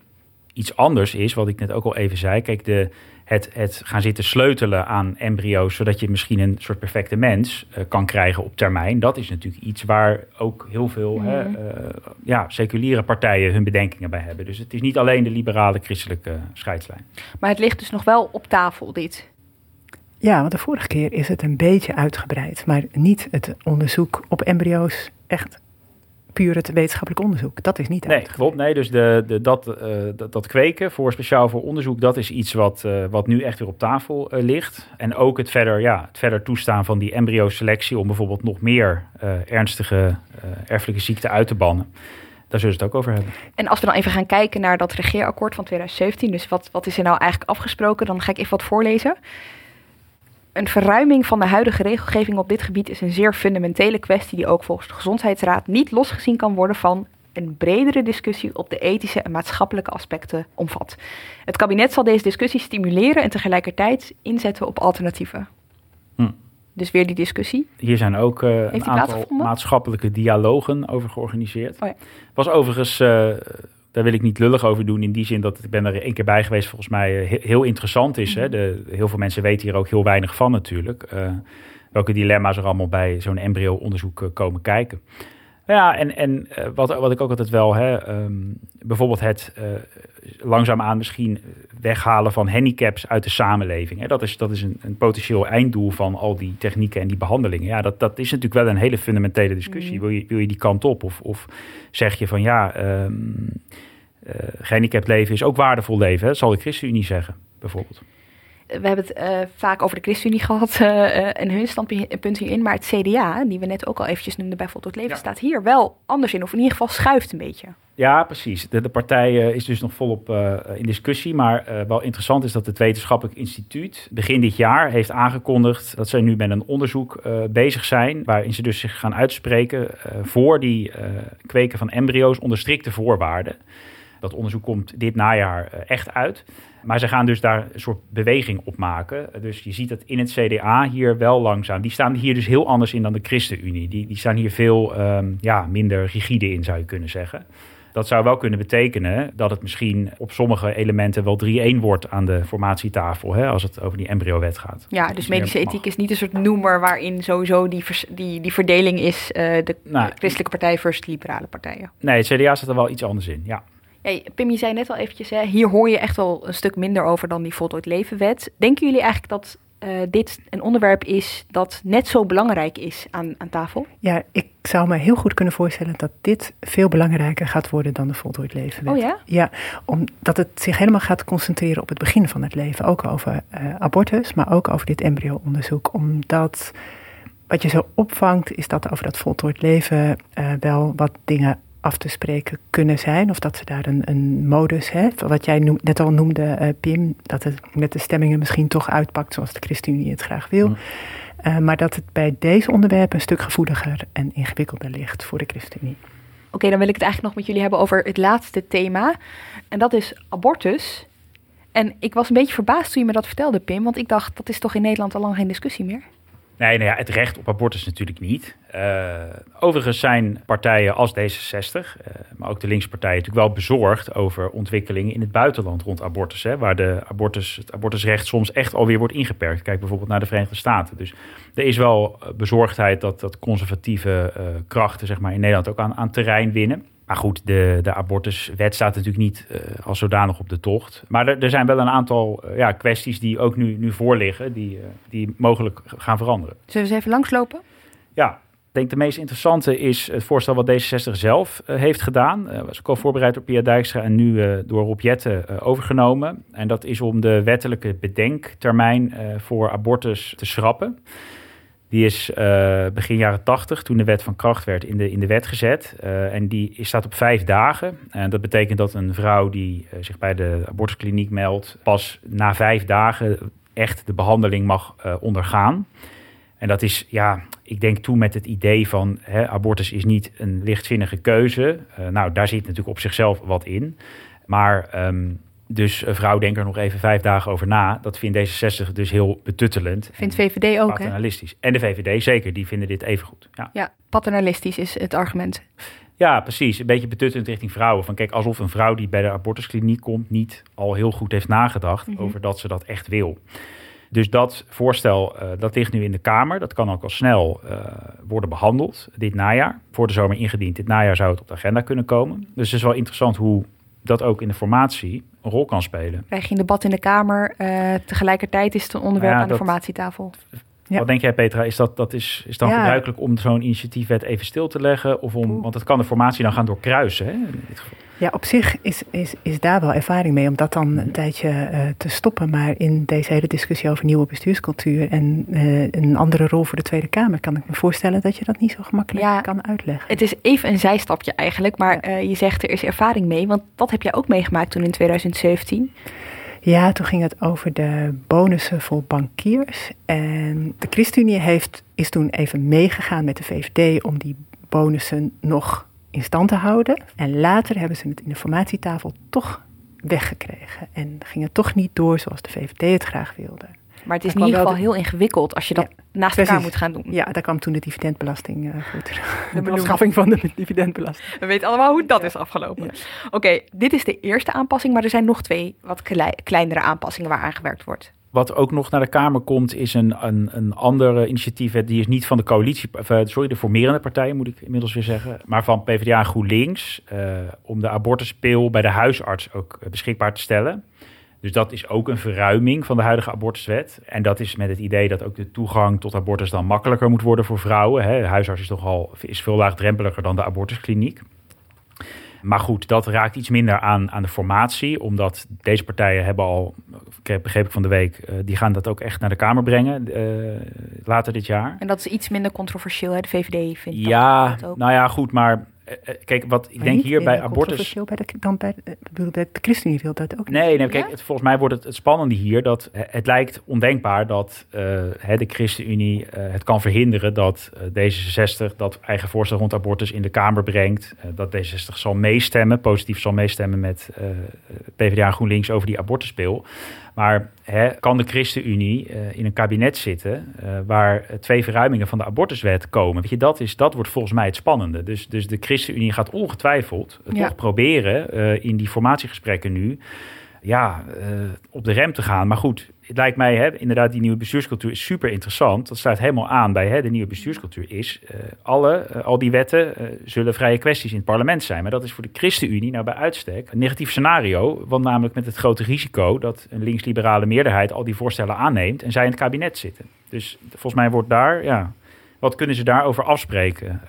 Iets anders is, wat ik net ook al even zei, kijk, de, het, het gaan zitten sleutelen aan embryo's, zodat je misschien een soort perfecte mens uh, kan krijgen op termijn. Dat is natuurlijk iets waar ook heel veel mm. hè, uh, ja, seculiere partijen hun bedenkingen bij hebben. Dus het is niet alleen de liberale christelijke scheidslijn. Maar het ligt dus nog wel op tafel, dit. Ja, want de vorige keer is het een beetje uitgebreid, maar niet het onderzoek op embryo's echt puur het wetenschappelijk onderzoek. Dat is niet Nee, klopt. Nee, dus de, de, dat, uh, dat, dat, kweken voor speciaal voor onderzoek, dat is iets wat, uh, wat nu echt weer op tafel uh, ligt. En ook het verder, ja, het verder toestaan van die embryo-selectie om bijvoorbeeld nog meer ernstige erfelijke ziekten uit te bannen. Daar zullen ze het ook over hebben. En als we dan even gaan kijken naar dat regeerakkoord van 2017, dus wat, wat is er nou eigenlijk afgesproken, dan ga ik even wat voorlezen. Een verruiming van de huidige regelgeving op dit gebied is een zeer fundamentele kwestie die ook volgens de Gezondheidsraad niet losgezien kan worden van een bredere discussie op de ethische en maatschappelijke aspecten omvat. Het kabinet zal deze discussie stimuleren en tegelijkertijd inzetten op alternatieven. Hm. Dus weer die discussie. Hier zijn ook uh, een aantal maatschappelijke dialogen over georganiseerd. Oh ja. Was overigens uh, daar wil ik niet lullig over doen. In die zin dat ik ben er één keer bij geweest, volgens mij eh, heel interessant is. Hè? Mhm. De, heel veel mensen weten hier ook heel weinig van natuurlijk. Uh, welke dilemma's er allemaal bij zo'n embryo-onderzoek uh, komen kijken. Ja, en, en wat, wat ik ook altijd wel, hè, um, bijvoorbeeld het uh, langzaamaan misschien weghalen van handicaps uit de samenleving. Hè. Dat is, dat is een, een, potentieel einddoel van al die technieken en die behandelingen. Ja, dat, dat is natuurlijk wel een hele fundamentele discussie. Mm. Wil, je, wil je die kant op? Of, of zeg je van ja, um, uh, gehandicapt leven is ook waardevol leven. Hè? Dat zal de ChristenUnie zeggen, bijvoorbeeld we hebben het uh, vaak over de ChristenUnie gehad uh, en hun standpunt hierin. Maar het CDA, die we net ook al eventjes noemden bij Voltooid Leven, ja. staat hier wel anders in. Of in ieder geval schuift een beetje. Ja, precies. De, de partij uh, is dus nog volop in discussie. Maar wel interessant is dat het Wetenschappelijk Instituut begin dit jaar heeft aangekondigd dat zij nu met een onderzoek bezig zijn. Waarin ze dus zich gaan uitspreken voor die kweken van embryo's onder strikte voorwaarden. Dat onderzoek komt dit najaar echt uit. Maar ze gaan dus daar een soort beweging op maken. Dus je ziet dat in het CDA hier wel langzaam. Die staan hier dus heel anders in dan de ChristenUnie. Die, die staan hier veel um, ja, minder rigide in, zou je kunnen zeggen. Dat zou wel kunnen betekenen dat het misschien op sommige elementen wel 3-1 wordt aan de formatietafel, hè, als het over die embryo-wet gaat. Ja, dus medische ethiek is niet een soort noemer waarin sowieso die, die, die verdeling is, uh, de nou, christelijke partij versus liberale partijen. Nee, het CDA staat er wel iets anders in, ja. Pim, je zei net al eventjes, hè, hier hoor je echt wel een stuk minder over dan die voltooid levenwet. Denken jullie eigenlijk dat uh, dit een onderwerp is dat net zo belangrijk is aan, aan tafel? Ja, ik zou me heel goed kunnen voorstellen dat dit veel belangrijker gaat worden dan de voltooid levenwet. Oh ja? Ja, omdat het zich helemaal gaat concentreren op het begin van het leven. Ook over uh, abortus, maar ook over dit embryo-onderzoek. Omdat wat je zo opvangt is dat over dat voltooid leven uh, wel wat dingen af te spreken kunnen zijn. Of dat ze daar een, een modus hebben. Wat jij noem, net al noemde, uh, Pim, dat het met de stemmingen misschien toch uitpakt zoals de ChristenUnie het graag wil. Mm. Uh, maar dat het bij deze onderwerpen een stuk gevoeliger en ingewikkelder ligt voor de ChristenUnie. Oké, okay, dan wil ik het eigenlijk nog met jullie hebben over het laatste thema. En dat is abortus. En ik was een beetje verbaasd toen je me dat vertelde, Pim. Want ik dacht, dat is toch in Nederland al lang geen discussie meer? Nee, nou het recht op abortus natuurlijk niet. Uh, overigens zijn partijen als D66, uh, maar ook de linkse partijen, natuurlijk wel bezorgd over ontwikkelingen in het buitenland rond abortus. Hè, waar de abortus, het abortusrecht soms echt alweer wordt ingeperkt. Kijk bijvoorbeeld naar de Verenigde Staten. Dus er is wel bezorgdheid dat, dat conservatieve krachten zeg maar, in Nederland ook aan, aan terrein winnen. Maar goed, de, de abortuswet staat natuurlijk niet uh, als zodanig op de tocht. Maar er, er zijn wel een aantal uh, ja, kwesties die ook nu, nu voorliggen, die, uh, die mogelijk gaan veranderen. Zullen we eens even langslopen? Ja, ik denk de meest interessante is het voorstel wat D66 zelf heeft gedaan. Dat was ook al voorbereid door Pia Dijkstra en nu door Rob Jetten overgenomen. En dat is om de wettelijke bedenktermijn voor abortus te schrappen. Die is uh, begin jaren 80, toen de wet van kracht werd, in de, in de wet gezet. Uh, en die staat op vijf dagen. En dat betekent dat een vrouw die uh, zich bij de abortuskliniek meldt, pas na vijf dagen echt de behandeling mag ondergaan. En dat is, ja, ik denk toen met het idee van hè, abortus is niet een lichtzinnige keuze. nou, daar zit natuurlijk op zichzelf wat in. Maar um, Dus een vrouw denkt er nog even vijf dagen over na. Dat vindt D66 dus heel betuttelend. Vindt VVD ook, hè? Paternalistisch. En de VVD zeker, die vinden dit even goed. Ja. Ja, paternalistisch is het argument. Ja, precies. Een beetje betuttend richting vrouwen. Van kijk, alsof een vrouw die bij de abortuskliniek komt niet al heel goed heeft nagedacht Mhm. over dat ze dat echt wil. Dus dat voorstel, eh, dat ligt nu in de Kamer. Dat kan ook al snel eh, worden behandeld dit najaar. Voor de zomer ingediend. Dit najaar zou het op de agenda kunnen komen. Dus het is wel interessant hoe dat ook in de formatie rol kan spelen. Krijg je een debat in de Kamer. eh, tegelijkertijd is het een onderwerp Ja, aan de formatietafel. Ja. Wat denk jij, Petra? Is dat, dat is, is dan Ja. gebruikelijk om zo'n initiatiefwet even stil te leggen? Of om, want dat kan de formatie dan gaan doorkruisen. Hè? In dit geval. Ja, op zich is, is, is daar wel ervaring mee om dat dan een tijdje eh, te stoppen. Maar in deze hele discussie over nieuwe bestuurscultuur en eh, een andere rol voor de Tweede Kamer, kan ik me voorstellen dat je dat niet zo gemakkelijk Ja. kan uitleggen. Het is even een zijstapje eigenlijk, maar eh, je zegt er is ervaring mee. Want dat heb jij ook meegemaakt toen in 2017. Ja, toen ging het over de bonussen voor bankiers. En de ChristenUnie heeft, is toen even meegegaan met de VVD om die bonussen nog in stand te houden. En later hebben ze het in de toch weggekregen. En ging het toch niet door zoals de VVD het graag wilde. Maar het is in ieder wel geval heel ingewikkeld als je dat naast elkaar moet gaan doen. Ja, daar kwam toen de dividendbelasting eh, voor terug. De afschaffing van de dividendbelasting. We weten allemaal hoe dat is afgelopen. Oké, dit is de eerste aanpassing, maar er zijn nog twee wat klei- kleinere aanpassingen waar aan gewerkt wordt. Wat ook nog naar de Kamer komt, is een, een, een andere initiatiefwet. Die is niet van de coalitie, of, eh, sorry, de formerende partijen moet ik inmiddels weer zeggen. Maar van PvdA en GroenLinks. eh, om de abortuspil bij de huisarts ook eh, beschikbaar te stellen. Dus dat is ook een verruiming van de huidige abortuswet. En dat is met het idee dat ook de toegang tot abortus dan makkelijker moet worden voor vrouwen. Hè. De huisarts is toch al is veel laagdrempeliger dan de abortuskliniek. Maar goed, dat raakt iets minder aan, aan de formatie. Omdat deze partijen hebben al, begreep ik van de week, eh, die gaan dat ook echt naar de Kamer brengen eh, later dit jaar. En dat is iets minder controversieel, hè? de VVD vindt dat, Ja, dat ook. nou ja, goed, maar kijk, wat ik Maar denk hier bij abortus. Bij de, dan bij, de- ik bedoel, bij de ChristenUnie wil dat ook niet. Nee, nee kijk, het, volgens mij wordt het, het spannende hier dat eh, het lijkt ondenkbaar dat eh, de ChristenUnie eh, het kan verhinderen dat eh, D66 dat eigen voorstel rond abortus in de Kamer brengt. Eh, dat D66 zal meestemmen, positief zal meestemmen met eh, PvdA en GroenLinks over die abortuspil. Maar hè, kan de ChristenUnie eh, in een kabinet zitten eh, waar twee verruimingen van de abortuswet komen? Weet je, dat, is, dat wordt volgens mij het spannende. Dus, dus de ChristenUnie gaat ongetwijfeld Ja. toch proberen eh, in die formatiegesprekken nu ja, op de rem te gaan. Maar goed, het lijkt mij, hè, inderdaad, die nieuwe bestuurscultuur is super interessant. Dat sluit helemaal aan bij hè, de nieuwe bestuurscultuur. Is eh, alle, eh, al die wetten eh, zullen vrije kwesties in het parlement zijn. Maar dat is voor de ChristenUnie nou bij uitstek een negatief scenario. Want namelijk met het grote risico dat een linksliberale meerderheid al die voorstellen aanneemt en zij in het kabinet zitten. Dus volgens mij wordt daar, ja, wat kunnen ze daarover afspreken?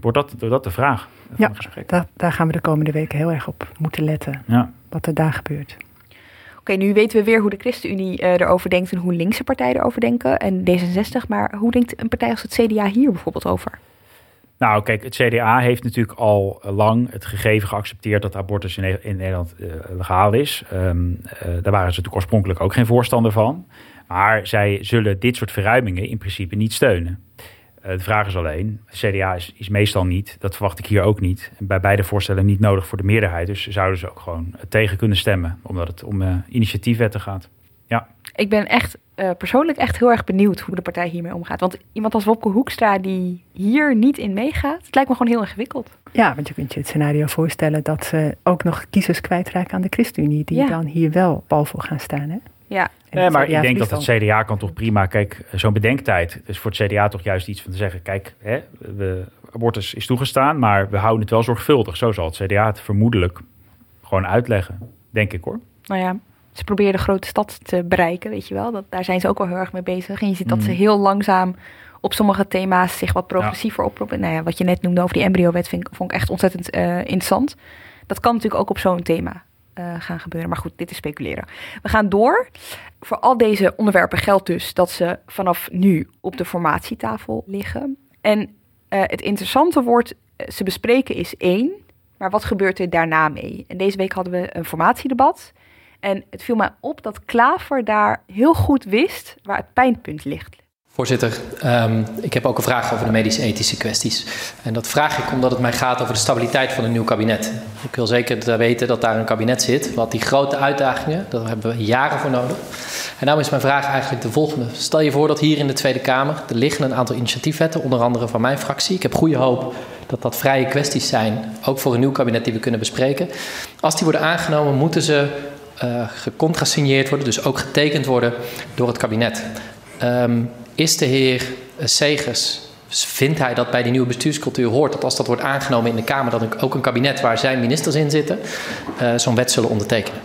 Wordt dat, wordt dat de vraag van Ja, het gesprek? daar, daar gaan we de komende weken heel erg op moeten letten. Ja. Wat er daar gebeurt. Oké, nu weten we weer hoe de ChristenUnie eh, erover denkt en hoe linkse partijen erover denken. En D66, maar hoe denkt een partij als het CDA hier bijvoorbeeld over? Nou, kijk, het CDA heeft natuurlijk al lang het gegeven geaccepteerd dat abortus in, Ne- in Nederland eh, legaal is. Ehm, eh, daar waren ze natuurlijk oorspronkelijk ook geen voorstander van. Maar zij zullen dit soort verruimingen in principe niet steunen. Eh, de vraag is alleen, het CDA is, is meestal niet, dat verwacht ik hier ook niet, bij beide voorstellen niet nodig voor de meerderheid. Dus zouden ze ook gewoon tegen kunnen stemmen, omdat het om eh, initiatiefwetten gaat. Ja. Ik ben echt eh, persoonlijk echt heel erg benieuwd hoe de partij hiermee omgaat. Want iemand als Wopke Hoekstra die hier niet in meegaat, het lijkt me gewoon heel ingewikkeld. Ja, want je kunt je het scenario voorstellen dat ze ook nog kiezers kwijtraken aan de ChristenUnie, die Ja. dan hier wel pal voor gaan staan. Hè? Ja, Nee, het maar ik denk dat het. CDA kan toch prima, kijk, zo'n bedenktijd. Dus voor het CDA toch juist iets van te zeggen, kijk, hè, we, abortus is toegestaan, maar we houden het wel zorgvuldig. Zo zal het CDA het vermoedelijk gewoon uitleggen, denk ik hoor. nou ja, ze proberen de grote stad te bereiken, weet je wel. Dat, daar zijn ze ook wel heel erg mee bezig. En je ziet dat Mm. ze heel langzaam op sommige thema's zich wat progressiever oproepen. Nou ja, wat je net noemde over die embryowet vind vond ik echt ontzettend eh, interessant. Dat kan natuurlijk ook op zo'n thema eh, gaan gebeuren. Maar goed, dit is speculeren. We gaan door. Voor al deze onderwerpen geldt dus dat ze vanaf nu op de formatietafel liggen. En eh, het interessante woord eh, ze bespreken is één. Maar wat gebeurt er daarna mee? En deze week hadden we een formatiedebat. En het viel mij op dat Klaver daar heel goed wist waar het pijnpunt ligt. Voorzitter, um, ik heb ook een vraag over de medisch-ethische kwesties. En dat vraag ik omdat het mij gaat over de stabiliteit van een nieuw kabinet. Ik wil zeker weten dat daar een kabinet zit, wat die grote uitdagingen, daar hebben we jaren voor nodig. En daarom is mijn vraag eigenlijk de volgende. Stel je voor dat hier in de Tweede Kamer, er liggen een aantal initiatiefwetten, onder andere van mijn fractie. Ik heb goede hoop dat dat vrije kwesties zijn, ook voor een nieuw kabinet die we kunnen bespreken. Als die worden aangenomen, moeten ze uh, gecontrasigneerd worden, dus ook getekend worden door het kabinet. Um, is de heer Segers, vindt hij dat bij die nieuwe bestuurscultuur hoort dat als dat wordt aangenomen in de Kamer, dat ook een kabinet waar zijn ministers in zitten, uh, zo'n wet zullen ondertekenen?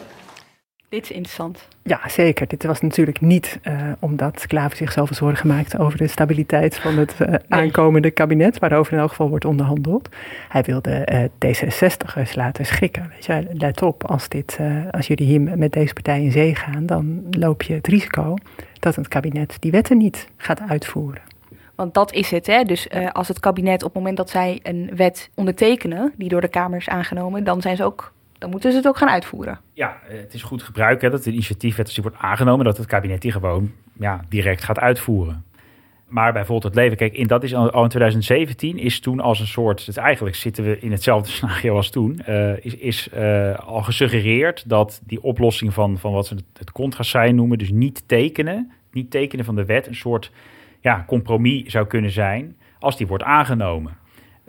Dit is interessant. Ja, zeker. Dit was natuurlijk niet uh, omdat Klaver zich zoveel zorgen maakt over de stabiliteit van het uh, aankomende kabinet, waarover in elk geval wordt onderhandeld. Hij wilde uh, D66ers laten schrikken. Weet je, let op, als, dit, als jullie hier met deze partij in zee gaan, dan loop je het risico dat het kabinet die wetten niet gaat uitvoeren. Want dat is het. Hè? Dus uh, als het kabinet op het moment dat zij een wet ondertekenen, die door de Kamer is aangenomen, dan zijn ze ook. Dan moeten ze het ook gaan uitvoeren. Ja, het is goed gebruik hè, dat de initiatiefwet als die wordt aangenomen, dat het kabinet die gewoon ja, direct gaat uitvoeren. Maar bijvoorbeeld het leven, kijk, in, dat is al in 2017 is toen als een soort, dus eigenlijk zitten we in hetzelfde scenario als toen, uh, is, is uh, al gesuggereerd dat die oplossing van, van wat ze het, contrasign noemen, dus niet tekenen, niet tekenen van de wet, een soort ja, compromis zou kunnen zijn als die wordt aangenomen.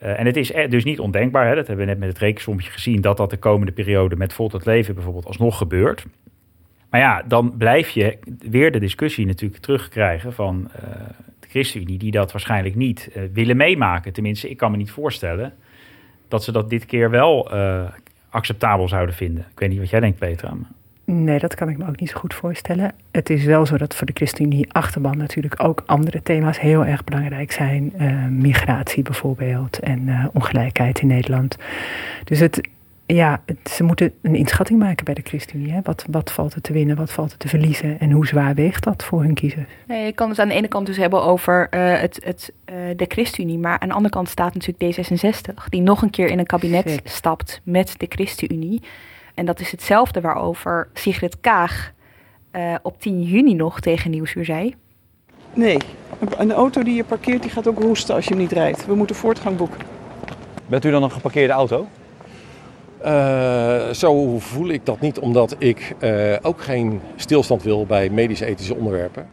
Uh, en het is dus niet ondenkbaar, hè, dat hebben we net met het rekensommetje gezien, dat dat de komende periode met Volt het Leven bijvoorbeeld alsnog gebeurt. Maar ja, dan blijf je weer de discussie natuurlijk terugkrijgen van uh, de ChristenUnie, die dat waarschijnlijk niet uh, willen meemaken. Tenminste, ik kan me niet voorstellen dat ze dat dit keer wel acceptabel zouden vinden. Ik weet niet wat jij denkt, Petra. Nee, dat kan ik me ook niet zo goed voorstellen. Het is wel zo dat voor de ChristenUnie achterban natuurlijk ook andere thema's heel erg belangrijk zijn. Uh, migratie bijvoorbeeld en uh, ongelijkheid in Nederland. Dus het, ja, het, ze moeten een inschatting maken bij de ChristenUnie. Hè? Wat, wat valt er te winnen, wat valt er te verliezen en hoe zwaar weegt dat voor hun kiezers? Nee, je kan het aan de ene kant dus hebben over uh, het, het, de ChristenUnie, maar aan de andere kant staat natuurlijk D66, die nog een keer in een kabinet Zeker. stapt met de ChristenUnie. En dat is hetzelfde waarover Sigrid Kaag uh, op 10 juni nog tegen Nieuwsuur zei. Nee, een auto die je parkeert, die gaat ook roesten als je hem niet rijdt. We moeten voortgang boeken. Bent u dan een geparkeerde auto? Uh, zo voel ik dat niet, omdat ik uh, ook geen stilstand wil bij medisch-ethische onderwerpen.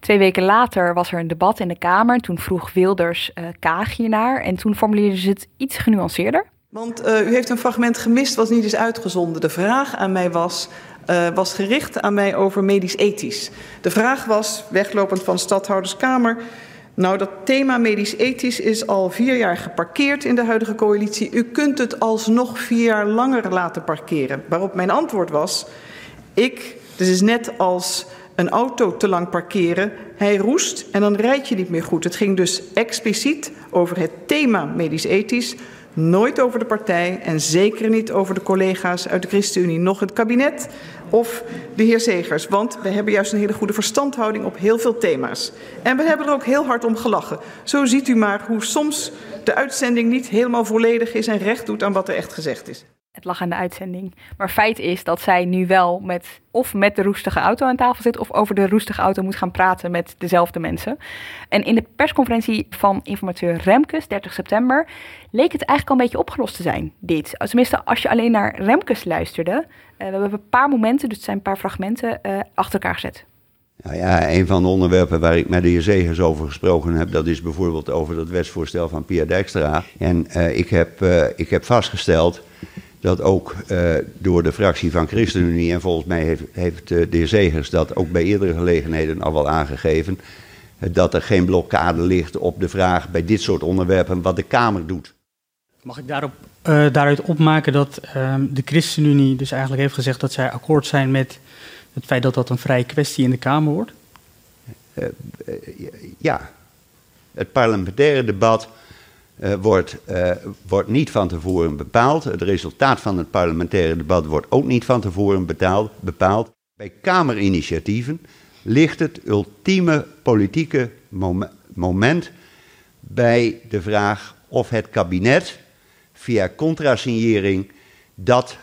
Twee weken later was er een debat in de Kamer. Toen vroeg Wilders uh, Kaag hiernaar en toen formuleerden ze het iets genuanceerder. Want uh, u heeft een fragment gemist wat niet is uitgezonden. De vraag aan mij was, uh, was gericht aan mij over medisch-ethisch. De vraag was, weglopend van de stadhouderskamer... Nou, dat thema medisch-ethisch is al vier jaar geparkeerd in de huidige coalitie. U kunt het alsnog vier jaar langer laten parkeren. Waarop mijn antwoord was, ik, dus is net als een auto te lang parkeren, hij roest en dan rijd je niet meer goed. Het ging dus expliciet over het thema medisch-ethisch... Nooit over de partij en zeker niet over de collega's uit de ChristenUnie, nog het kabinet of de heer Zegers. Want we hebben juist een hele goede verstandhouding op heel veel thema's. En we hebben er ook heel hard om gelachen. Zo ziet u maar hoe soms de uitzending niet helemaal volledig is en recht doet aan wat er echt gezegd is. Het lag aan de uitzending. Maar feit is dat zij nu wel met of met de roestige auto aan tafel zit of over de roestige auto moet gaan praten met dezelfde mensen. En in de persconferentie van informateur Remkes, 30 september, leek het eigenlijk al een beetje opgelost te zijn, dit. Tenminste, als je alleen naar Remkes luisterde. Uh, we hebben een paar momenten, dus het zijn een paar fragmenten, uh, achter elkaar gezet. Nou ja, een van de onderwerpen waar ik met de heer Zegers over gesproken heb, dat is bijvoorbeeld over dat wetsvoorstel van Pia Dijkstra. En uh, ik, heb, ik heb vastgesteld dat ook uh, door de fractie van ChristenUnie, en volgens mij heeft, heeft uh, de heer Zegers dat ook bij eerdere gelegenheden al wel aangegeven, uh, dat er geen blokkade ligt op de vraag bij dit soort onderwerpen wat de Kamer doet. Mag ik daarop, daaruit opmaken dat ehm, de ChristenUnie dus eigenlijk heeft gezegd dat zij akkoord zijn met het feit dat dat een vrije kwestie in de Kamer wordt? ja, het parlementaire debat uh, wordt, uh, wordt niet van tevoren bepaald. Het resultaat van het parlementaire debat wordt ook niet van tevoren bepaald. Bij Kamerinitiatieven ligt het ultieme politieke mom moment bij de vraag of het kabinet via contrasignering dat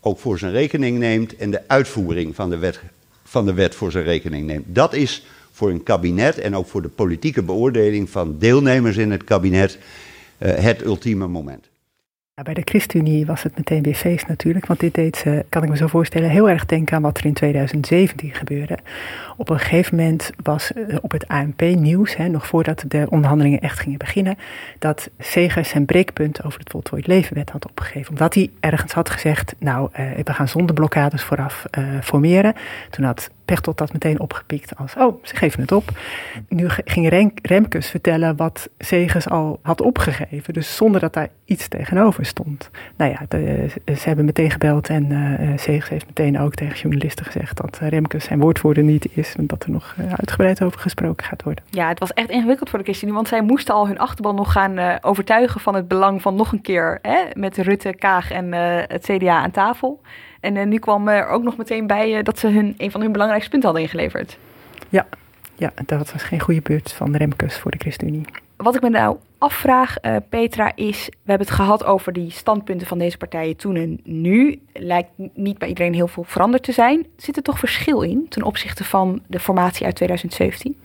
ook voor zijn rekening neemt en de uitvoering van de wet, van de wet voor zijn rekening neemt. Dat is voor een kabinet en ook voor de politieke beoordeling van deelnemers in het kabinet uh, het ultieme moment. Bij de ChristenUnie was het meteen weer feest natuurlijk, want dit deed ze, kan ik me zo voorstellen, heel erg denken aan wat er in 2017 gebeurde. Op een gegeven moment was eh, op het ANP-nieuws, nog voordat de onderhandelingen echt gingen beginnen, dat Segers zijn breekpunt over het voltooid levenwet had opgegeven. Omdat hij ergens had gezegd, nou, eh, we gaan zonder blokkades vooraf formeren. Toen had Pechtold dat meteen opgepikt als, oh, ze geven het op. Nu ging Remkes vertellen wat Segers al had opgegeven, dus zonder dat daar iets tegenover stond. Nou ja, ze hebben meteen gebeld en uh, Segers heeft meteen ook tegen journalisten gezegd dat Remkes zijn woordvoerder niet is en dat er nog uitgebreid over gesproken gaat worden. Ja, het was echt ingewikkeld voor de ChristenUnie, want zij moesten al hun achterban nog gaan overtuigen van het belang van nog een keer hè, met Rutte, Kaag en het CDA aan tafel. En uh, nu kwam er ook nog meteen bij uh, dat ze hun, een van hun belangrijkste punten hadden ingeleverd. Ja, ja, dat was geen goede beurt van Remkes voor de ChristenUnie. Wat ik me nou afvraag, uh, Petra, is: we hebben het gehad over die standpunten van deze partijen toen en nu. Lijkt niet bij iedereen heel veel veranderd te zijn. Zit er toch verschil in ten opzichte van de formatie uit 2017?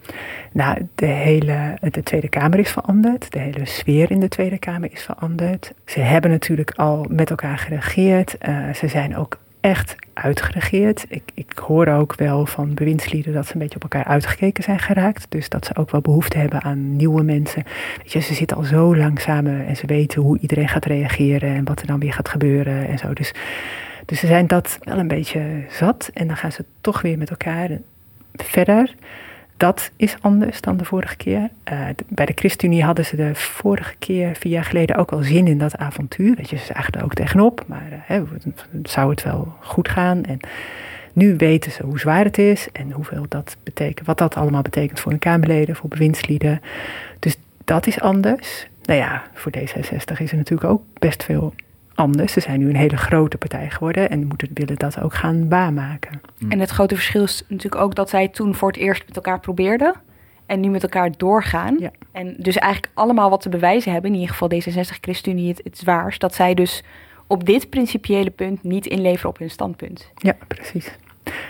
Nou, de hele de Tweede Kamer is veranderd. De hele sfeer in de Tweede Kamer is veranderd. Ze hebben natuurlijk al met elkaar geregeerd. Uh, ze zijn ook echt uitgeregeerd. Ik, ik hoor ook wel van bewindslieden dat ze een beetje op elkaar uitgekeken zijn geraakt. Dus dat ze ook wel behoefte hebben aan nieuwe mensen. Weet je, ze zitten al zo lang samen en ze weten hoe iedereen gaat reageren en wat er dan weer gaat gebeuren en zo. Dus, dus ze zijn dat wel een beetje zat en dan gaan ze toch weer met elkaar verder. Dat is anders dan de vorige keer. Uh, bij de ChristenUnie hadden ze de vorige keer, vier jaar geleden, ook al zin in dat avontuur. Weet je, ze zagen er ook tegenop, maar hè, zou het wel goed gaan? En nu weten ze hoe zwaar het is en hoeveel dat betekent, wat dat allemaal betekent voor hun Kamerleden, voor bewindslieden. Dus dat is anders. Nou ja, voor D66 is er natuurlijk ook best veel anders. Ze zijn nu een hele grote partij geworden en moeten, willen dat ook gaan waarmaken. Hmm. En het grote verschil is natuurlijk ook dat zij toen voor het eerst met elkaar probeerden. En nu met elkaar doorgaan. Ja. En dus eigenlijk allemaal wat te bewijzen hebben, in ieder geval D66, ChristenUnie, het, het zwaarst, dat zij dus op dit principiële punt niet inleveren op hun standpunt. Ja, precies.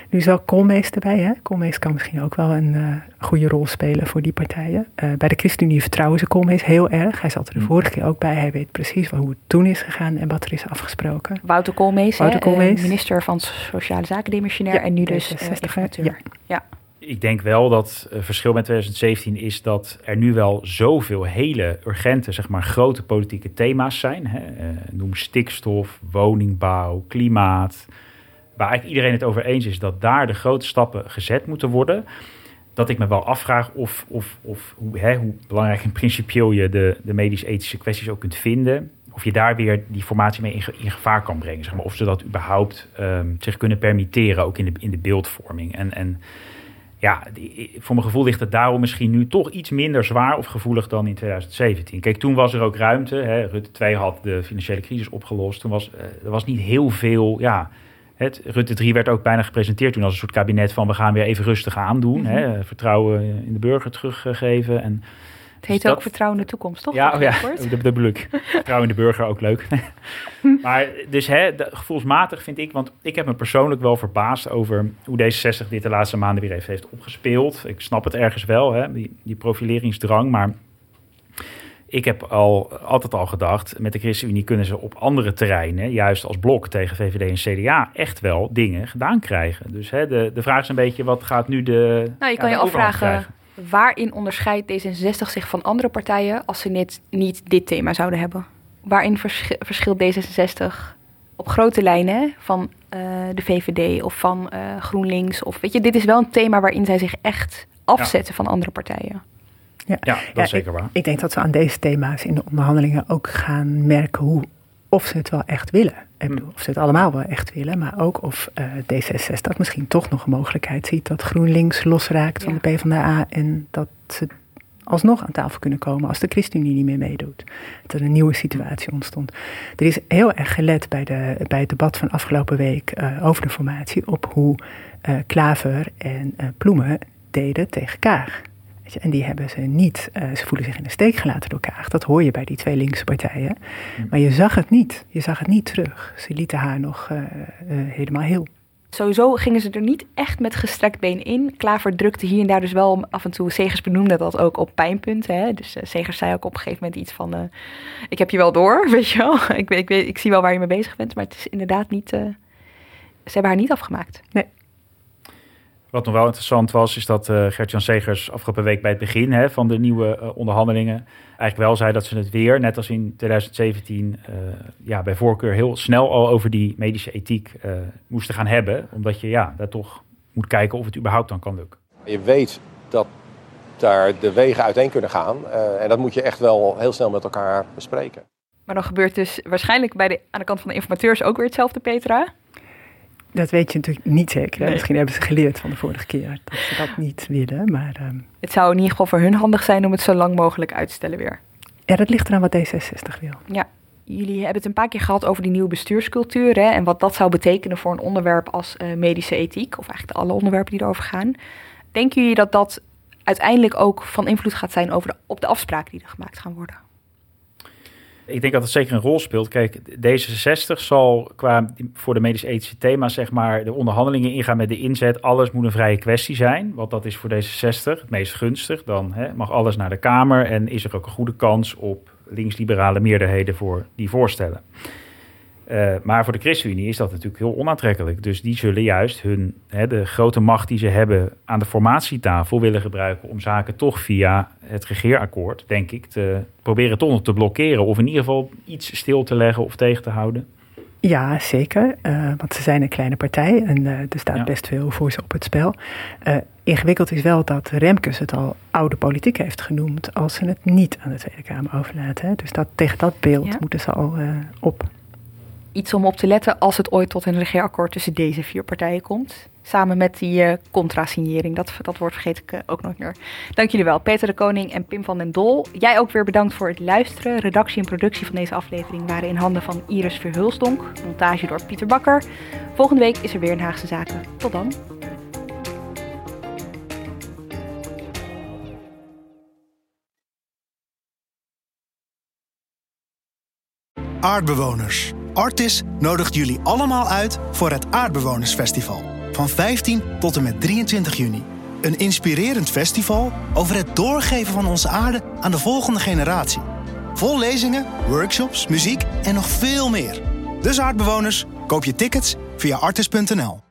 Nu is wel Koolmees erbij. Hè? Koolmees kan misschien ook wel een uh, goede rol spelen voor die partijen. Uh, bij de ChristenUnie vertrouwen ze Koolmees heel erg. Hij zat er de mm. vorige keer ook bij. Hij weet precies hoe het toen is gegaan en wat er is afgesproken. Wouter Koolmees, Wouter hè, Koolmees. Uh, minister van Sociale Zaken, demissionair. Ja, en nu dus 60 ja. ja. Ik denk wel dat het verschil met 2017 is dat er nu wel zoveel hele urgente, zeg maar grote politieke thema's zijn. Hè? noem stikstof, woningbouw, klimaat waar eigenlijk iedereen het over eens is dat daar de grote stappen gezet moeten worden. Dat ik me wel afvraag of, of, of hoe, hè, hoe belangrijk en principieel je de, de medisch-ethische kwesties ook kunt vinden. Of je daar weer die formatie mee in, gevaar kan brengen. Zeg maar. Of ze dat überhaupt um, zich kunnen permitteren, ook in de, in de beeldvorming. En, en ja, voor mijn gevoel ligt het daarom misschien nu toch iets minder zwaar of gevoelig dan in 2017. Kijk, toen was er ook ruimte. Hè. Rutte 2 had de financiële crisis opgelost. Toen was uh, er was niet heel veel. Ja, het, Rutte 3 werd ook bijna gepresenteerd toen als een soort kabinet van we gaan weer even rustig aandoen. Mm -hmm. hè, vertrouwen in de burger teruggeven. En het heet dus ook vertrouwen in de toekomst, toch? Ja, oh ja dat, dat bedoel ik. vertrouwen in de burger ook leuk. maar dus hè, gevoelsmatig vind ik, want ik heb me persoonlijk wel verbaasd over hoe D66 dit de laatste maanden weer even heeft opgespeeld. Ik snap het ergens wel, hè, die, die profileringsdrang, maar ik heb al, altijd al gedacht, met de ChristenUnie kunnen ze op andere terreinen, juist als blok tegen VVD en CDA, echt wel dingen gedaan krijgen. Dus hè, de, de vraag is een beetje, wat gaat nu de. Nou, je kan je afvragen, waarin onderscheidt D66 zich van andere partijen als ze net niet dit thema zouden hebben? Waarin verschilt D66 op grote lijnen van uh, de VVD of van uh, GroenLinks? Of weet je, dit is wel een thema waarin zij zich echt afzetten ja. van andere partijen. Ja, ja dat is zeker ik, waar. Ik denk dat we aan deze thema's in de onderhandelingen ook gaan merken hoe, of ze het wel echt willen. Ik bedoel, of ze het allemaal wel echt willen, maar ook of uh, D66 misschien toch nog een mogelijkheid ziet dat GroenLinks losraakt ja. van de PvdA en dat ze alsnog aan tafel kunnen komen als de ChristenUnie niet meer meedoet. Dat er een nieuwe situatie ontstond. Er is heel erg gelet bij, de, bij het debat van afgelopen week uh, over de formatie op hoe uh, Klaver en Ploemen deden tegen Kaag. En die hebben ze niet, uh, ze voelen zich in de steek gelaten door Kaag. Dat hoor je bij die twee linkse partijen. Maar je zag het niet. Je zag het niet terug. Ze lieten haar nog uh, uh, helemaal heel. Sowieso gingen ze er niet echt met gestrekt been in. Klaver drukte hier en daar dus wel af en toe. Segers benoemde dat ook op pijnpunten. Hè? Dus uh, Segers zei ook op een gegeven moment iets van... Uh, ik heb je wel door, weet je wel. ik, ik, weet, ik zie wel waar je mee bezig bent. Maar het is inderdaad niet... Uh, ze hebben haar niet afgemaakt. Nee. Wat nog wel interessant was, is dat uh, Gert-Jan Segers afgelopen week bij het begin hè, van de nieuwe uh, onderhandelingen eigenlijk wel zei dat ze het weer, net als in 2017, uh, ja, bij voorkeur heel snel al over die medische ethiek moesten gaan hebben. Omdat je ja, daar toch moet kijken of het überhaupt dan kan lukken. Je weet dat daar de wegen uiteen kunnen gaan en dat moet je echt wel heel snel met elkaar bespreken. Maar dan gebeurt dus waarschijnlijk bij de, aan de kant van de informateurs ook weer hetzelfde, Petra. Dat weet je natuurlijk niet zeker. Nee. Misschien hebben ze geleerd van de vorige keer dat ze dat niet willen. Maar, um... Het zou in ieder geval voor hun handig zijn om het zo lang mogelijk uit te stellen weer. Ja, dat ligt eraan wat D66 wil. Ja, jullie hebben het een paar keer gehad over die nieuwe bestuurscultuur. Hè, en wat dat zou betekenen voor een onderwerp als uh, medische ethiek. Of eigenlijk alle onderwerpen die erover gaan. Denken jullie dat dat uiteindelijk ook van invloed gaat zijn over de, op de afspraken die er gemaakt gaan worden? Ik denk dat het zeker een rol speelt. Kijk, D66 zal qua voor de medisch-ethische thema's, zeg maar, de onderhandelingen ingaan met de inzet. Alles moet een vrije kwestie zijn. Want dat is voor D66 het meest gunstig. Dan hè, mag alles naar de Kamer en is er ook een goede kans op links-liberale meerderheden voor die voorstellen. Uh, maar voor de ChristenUnie is dat natuurlijk heel onaantrekkelijk. Dus die zullen juist hun, hè, de grote macht die ze hebben aan de formatietafel willen gebruiken om zaken toch via het regeerakkoord, denk ik, te proberen toch nog te blokkeren. Of in ieder geval iets stil te leggen of tegen te houden. Ja, zeker. Uh, want ze zijn een kleine partij en uh, er staat ja. best veel voor ze op het spel. Uh, ingewikkeld is wel dat Remkes het al oude politiek heeft genoemd als ze het niet aan de Tweede Kamer overlaten. Hè. Dus dat, tegen dat beeld ja. moeten ze al op iets om op te letten als het ooit tot een regeerakkoord tussen deze vier partijen komt. Samen met die uh, contra-signering. Dat, dat woord vergeet ik uh, ook nooit meer. Dank jullie wel, Peter de Koning en Pim van den Dol. Jij ook weer bedankt voor het luisteren. Redactie en productie van deze aflevering waren in handen van Iris Verhulstonk. Montage door Pieter Bakker. Volgende week is er weer een Haagse Zaken. Tot dan. Aardbewoners. Artis nodigt jullie allemaal uit voor het Aardbewonersfestival. Van 15 tot en met 23 juni. Een inspirerend festival over het doorgeven van onze aarde aan de volgende generatie. Vol lezingen, workshops, muziek en nog veel meer. Dus aardbewoners, koop je tickets via artis.nl.